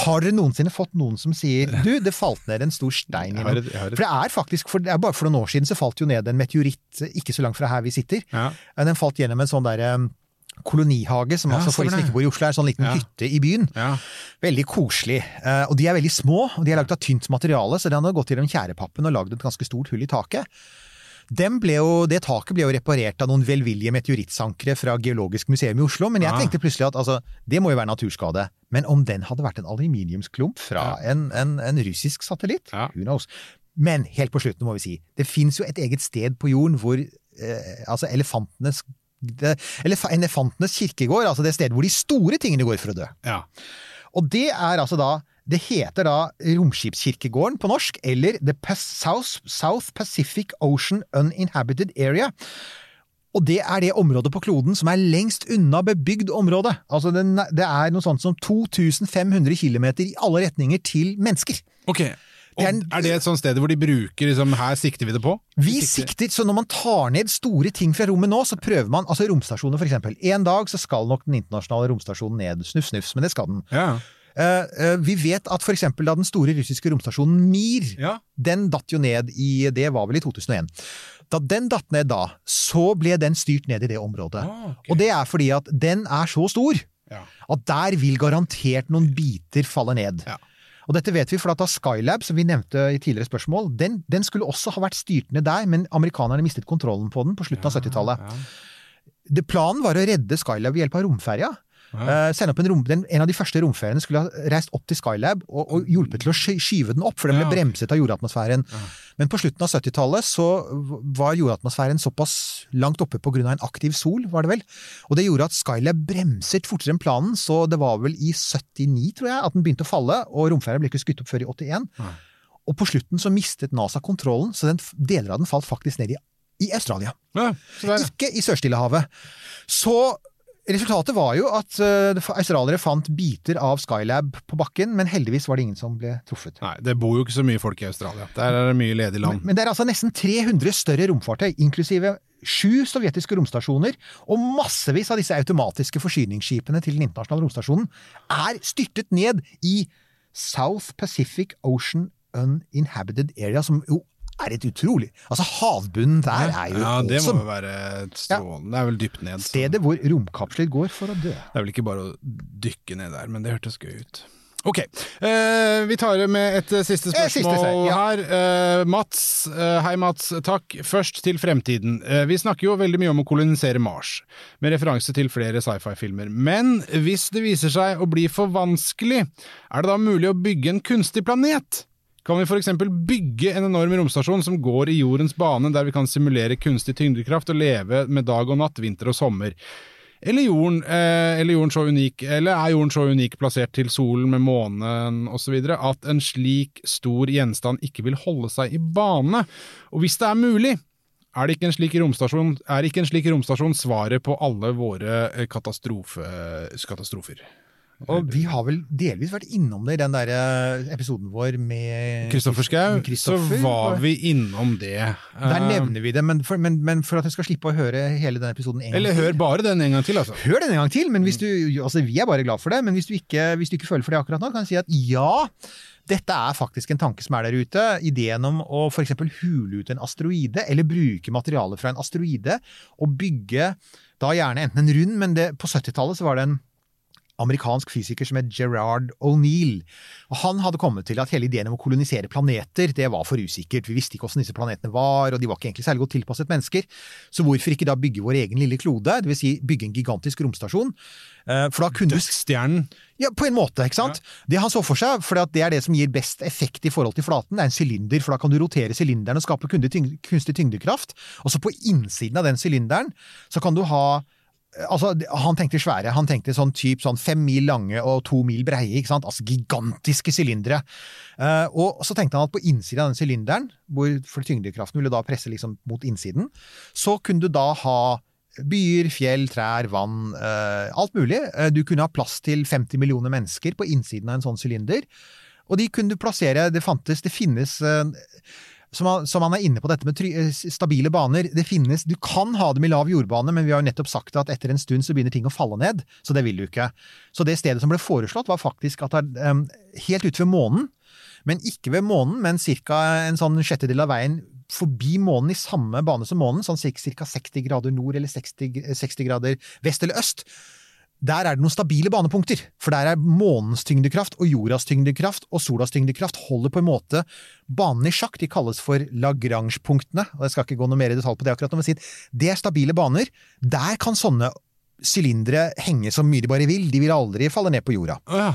har dere noensinne fått noen som sier du, det falt ned en stor stein i noe? For det er faktisk, for det er bare for noen år siden så falt jo ned en meteoritt ikke så langt fra her vi sitter. Ja. Den falt gjennom en sånn derre kolonihage, som Ja, altså for de som ikke bor i Oslo, er en sånn liten Ja. hytte i byen. Ja. Veldig koselig. Eh, og de er veldig små, og de er lagd av tynt materiale, så de hadde gått gjennom tjærepappen og lagd et ganske stort hull i taket. Jo, det taket ble jo reparert av noen velvillige meteorittsankere fra Geologisk museum i Oslo, men jeg tenkte plutselig at altså, det må jo være naturskade. Men om den hadde vært en aluminiumsklump fra en, en, en russisk satellitt, who knows. Men helt på slutten må vi si, det fins jo et eget sted på jorden hvor eh, altså elefantenes elefantenes kirkegård, altså det stedet hvor de store tingene går for å dø. Ja. Og det er altså da Det heter da Romskipskirkegården på norsk, eller The South, South Pacific Ocean Uninhabited Area. Og det er det området på kloden som er lengst unna bebygd område. Altså den, det er noe sånt som 2500 km i alle retninger til mennesker. Ok. Er en- er det et sånt sted hvor de bruker liksom Her sikter vi det på? Vi sikter, så når man tar ned store ting fra rommet nå, så prøver man altså romstasjoner eksempel. En dag så skal nok den internasjonale romstasjonen ned. Snuff, snufs, men det skal den. Ja. Uh, uh, vi vet at eksempel da den store russiske romstasjonen Mir, Ja. den datt jo ned i Det var vel i 2001. Da den datt ned da, så ble den styrt ned i det området. Ah, okay. Og det er fordi at den er så stor Ja. at der vil garantert noen biter falle ned. Ja. Og dette vet vi, for at da Skylab, som vi nevnte i tidligere spørsmål, den, den skulle også ha vært styrtende der, men amerikanerne mistet kontrollen på den på slutten av 70-tallet. Ja. Planen var å redde Skylab ved hjelp av romferja. Eh, sende opp en, rom, den, en av de første romferiene skulle ha reist opp til Skylab og, og hjulpet til å skyve den opp, for den ble Ja, bremset av jordatmosfæren. Men på slutten av 70-tallet så var jordatmosfæren såpass langt oppe pga. en aktiv sol, var det vel. Og det gjorde at Skylab bremset fortere enn planen, så det var vel i 79, tror jeg, at den begynte å falle, og romferien ble ikke skutt opp før i 81. Og på slutten så mistet NASA kontrollen, så den, deler av den falt faktisk ned i, i Australia. Ja, ja. Ikke i Sør-Stillehavet. Så resultatet var jo at eh, australiere fant biter av Skylab på bakken, men heldigvis var det ingen som ble truffet. Nei, det bor jo ikke så mye folk i Australia. Der er det mye ledig Men, land. men det er altså nesten 300 større romfartøy, inklusive sju sovjetiske romstasjoner, og massevis av disse automatiske forsyningsskipene til den internasjonale romstasjonen er styrtet ned i South Pacific Ocean Uninhabited Area, som jo er et utrolig Altså, havbunnen der er jo Ja, det må jo være strålende. Det er vel dypt ned. så Stedet hvor romkapsler går for å dø. Det er vel ikke bare å dykke ned der, men det hørtes gøy ut. Ok, eh, vi tar med et eh, siste spørsmål siste, ja. her. Eh, Mats, eh, hei Mats, takk. Først til fremtiden. Eh, vi snakker jo veldig mye om å kolonisere Mars, med referanse til flere sci-fi-filmer. Men hvis det viser seg å bli for vanskelig, er det da mulig å bygge en kunstig planet? Kan vi f.eks. bygge en enorm romstasjon som går i jordens bane, der vi kan simulere kunstig tyngdekraft og leve med dag og natt, vinter og sommer? Eller, jorden, eh, eller, jorden unik, eller er jorden så unik plassert til solen med månen osv. at en slik stor gjenstand ikke vil holde seg i bane? Og hvis det er mulig, er, ikke en slik romstasjon, ikke en slik romstasjon svaret på alle våre eh, katastrofe, katastrofer? Og vi har vel delvis vært innom det i den der eh, episoden vår med Kristoffer Schou. så var vi innom det. Der Eh, nevner vi det, men for, men, men for at jeg skal slippe å høre hele den episoden en gang Eller hør bare den en gang til, altså. Hør den en gang til, men hvis du, altså vi er bare glad for det, men hvis du, ikke, hvis du ikke føler for det akkurat nå, kan jeg si at ja, dette er faktisk en tanke som er der ute. Ideen om å f.eks. hule ut en asteroide, eller bruke materiale fra en asteroide, og bygge da gjerne enten en rund, men det, på 70-tallet så var det en amerikansk fysiker som het Gerard O'Neill. Han hadde kommet til at hele ideen om å kolonisere planeter det var for usikkert. Vi visste ikke hvordan disse planetene var, og de var ikke egentlig særlig godt tilpasset mennesker. Så hvorfor ikke da bygge vår egen lille klode, dvs. Si bygge en gigantisk romstasjon? Eh, For da kunne Dødsstjernen. ja, på en måte, ikke sant? Det han så for seg, for det er det som gir best effekt i forhold til flaten, det er en sylinder, for da kan du rotere sylinderen og skape kunstig tyngdekraft. Og så på innsiden av den sylinderen, så kan du ha Altså, Han tenkte svære. Han tenkte sånn typ sånn fem mil lange og to mil breie. ikke sant? Altså gigantiske sylindere. Uh, og så tenkte han at på innsiden av den sylinderen, for tyngdekraften ville da presse liksom mot innsiden, så kunne du da ha byer, fjell, trær, vann, uh, alt mulig. Uh, du kunne ha plass til 50 millioner mennesker på innsiden av en sånn sylinder. Og de kunne du plassere Det fantes, det finnes som han, som han er inne på dette med try, eh, stabile baner. Det finnes, Du kan ha dem i lav jordbane, men vi har jo nettopp sagt at etter en stund så begynner ting å falle ned. Så det vil du ikke. Så det stedet som ble foreslått, var faktisk at det er um, helt ute ved månen. Men ikke ved månen, men ca. en sånn sjettedel av veien forbi månen i samme bane som månen, sånn ca. 60 grader nord eller 60, 60 grader vest eller øst. Der er det noen stabile banepunkter, for der er månens tyngdekraft og jordas tyngdekraft og solas tyngdekraft holder på en måte banen i sjakk. De kalles for Lagrange-punktene, og jeg skal ikke gå noe mer i detalj på det akkurat nå, men det er stabile baner. Der kan sånne sylindere henge så mye de bare vil, de vil aldri falle ned på jorda. Ja.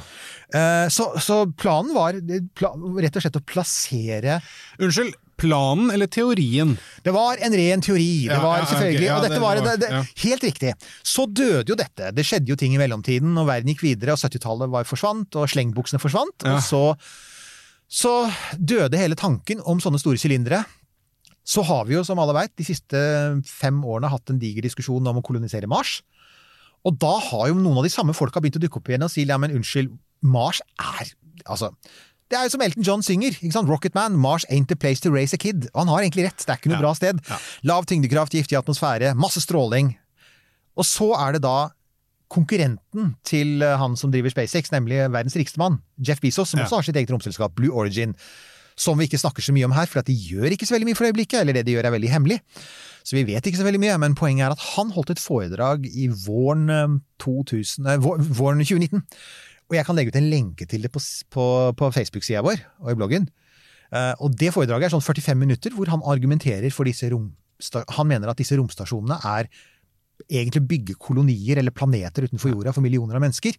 Eh, Så, så planen var pla- rett og slett å plassere Unnskyld, planen eller teorien? Det var en ren teori. Det var selvfølgelig, og dette var, det, det, helt riktig. Så døde jo dette. Det skjedde jo ting i mellomtiden, og verden gikk videre, og 70-tallet var forsvant, og slengbuksene forsvant. Og så, så døde hele tanken om sånne store sylindere. Så har vi jo, som alle veit, de siste fem årene hatt en diger diskusjon om å kolonisere Mars. Og da har jo noen av de samme folka begynt å dukke opp igjen og si ja, men unnskyld, Mars er Altså, det er jo som Elton John synger, ikke sant? Rocket Man, Mars ain't the place to raise a kid. Og han har egentlig rett, det er ikke noe Ja. bra sted. Ja. Lav tyngdekraft, giftig atmosfære, masse stråling. Og så er det da konkurrenten til eh, han som driver SpaceX, nemlig verdens rikeste mann, Jeff Bezos, som Ja. også har sitt eget romselskap, Blue Origin, som vi ikke snakker så mye om her, for at de gjør ikke så veldig mye for øyeblikket, eller det de gjør er veldig hemmelig. Så vi vet ikke så veldig mye, men poenget er at han holdt et foredrag i våren, eh, 2000, eh, våren 2019. Og jeg kan legge ut en lenke til det på, på, på Facebook-sida vår og i bloggen. Eh, og det foredraget er sånn 45 minutter hvor han argumenterer for disse romstasjonene. Han mener at disse romstasjonene er egentlig byggekolonier bygge kolonier eller planeter utenfor jorda for millioner av mennesker.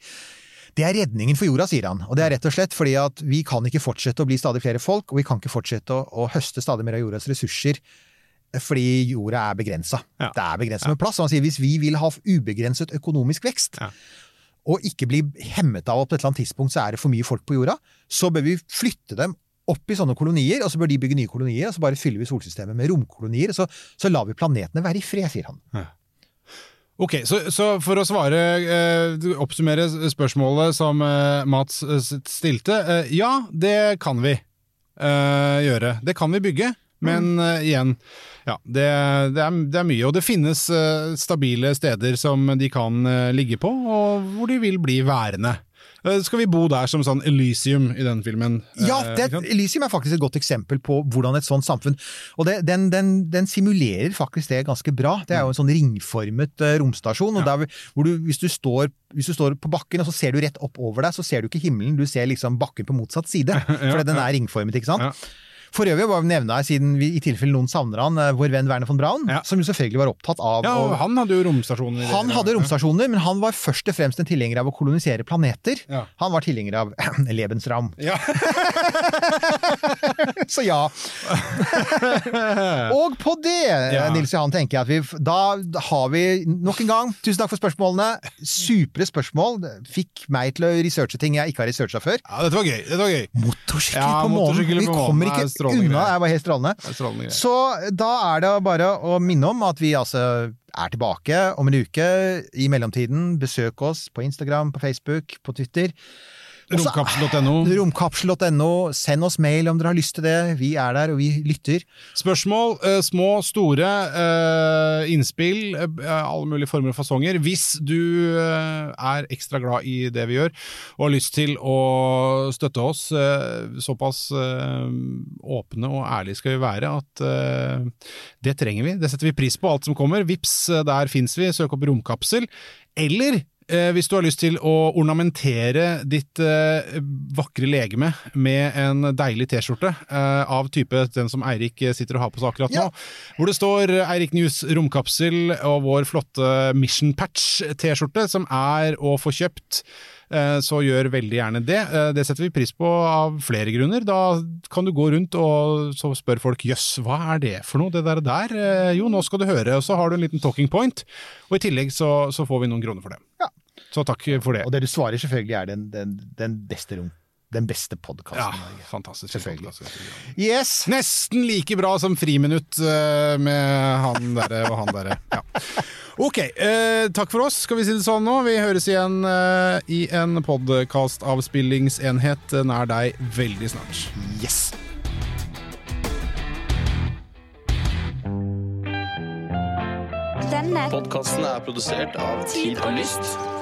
Det er redningen for jorda, sier han. Og det er rett og slett fordi at vi kan ikke fortsette å bli stadig flere folk, og vi kan ikke fortsette å, å høste stadig mer av jordas ressurser eh, fordi jorda er begrensa. Ja. Det er begrensa med plass. Og han sier hvis vi vil ha ubegrenset økonomisk vekst, Ja. Og ikke bli hemmet av at på et eller annet tidspunkt så er det for mye folk på jorda, så bør vi flytte dem opp i sånne kolonier, og så bør de bygge nye kolonier, og så bare fyller vi solsystemet med romkolonier, og så, så lar vi planetene være i fred, sier han. Ok, så, så for å svare, eh, oppsummere spørsmålet som eh, Mats eh, stilte. Eh, ja, det kan vi eh, gjøre. Det kan vi bygge, men uh, igjen ja, det, det, er, det er mye. Og det finnes uh, stabile steder som de kan uh, ligge på, og hvor de vil bli værende. Skal vi bo der som sånn Elysium i den filmen? Ja, det. Elysium er faktisk et godt eksempel på hvordan et sånt samfunn Og det, den, den, den simulerer faktisk det ganske bra. Det er jo en sånn ringformet romstasjon. og der, hvor du, hvis, du står, hvis du står på bakken og så ser du rett opp over deg, så ser du ikke himmelen, du ser liksom bakken på motsatt side. For den er ringformet, ikke sant? Ja. For øvrig bare nevne her, siden vi, i tilfelle noen savner han, eh, vår venn Werner von Braun, Ja. som jo selvfølgelig var opptatt av Ja, og han hadde jo romstasjoner. han hadde romstasjoner, men han var først og fremst en tilhenger av å kolonisere planeter. Ja. Han var tilhenger av Lebensraum. Ja. Så ja. Og på det. Nils Johan, tenker jeg at vi Da har vi nok en gang Tusen takk for spørsmålene. Supre spørsmål. Fikk meg til å researche ting jeg ikke har researcha før. ja, dette var gøy. Dette var gøy. Motorsykkel Ja, på månen! Vi kommer er ikke strålende unna. Det var helt strålende. Strålende. Så da er det bare å minne om at vi altså er tilbake om en uke. I mellomtiden, besøk oss på Instagram, på Facebook, på Twitter. Romkapsel.no. Romkapsel.no. Send oss mail om dere har lyst til det. Vi er der, og vi lytter. Spørsmål, eh, små, store, eh, innspill, eh, alle mulige former og fasonger. Hvis du er ekstra glad i det vi gjør, og har lyst til å støtte oss, såpass åpne og ærlige skal vi være at det trenger vi. Det setter vi pris på, alt som kommer. Vips, der fins vi. Søk opp Romkapsel. Eller hvis du har lyst til å ornamentere ditt eh, vakre legeme med en deilig T-skjorte eh, av type den som Eirik sitter og har på seg akkurat nå, Ja. hvor det står eh, Eirik News romkapsel og vår flotte Mission Patch-T-skjorte, som er å få kjøpt. Eh, Så gjør veldig gjerne det. Eh, Det setter vi pris på av flere grunner. Da kan du gå rundt og så spør folk jøss, hva er det for noe, det der der? Eh, Jo, nå skal du høre. Og så har du en liten talking point, og i tillegg så, så får vi noen kroner for det. Ja. Så takk for det. Og det du svarer selvfølgelig er den, den, den beste rom. Den beste podkasten. Ja, fantastisk. Selvfølgelig. Yes! Nesten like bra som Friminutt eh, med han derre og han derre. Ja. Ok, eh, takk for oss, skal vi si det sånn nå. Vi høres igjen eh, i en podkastavspillingsenhet nær deg veldig snart. Yes! Denne Podkasten er produsert av Tid og Lyst.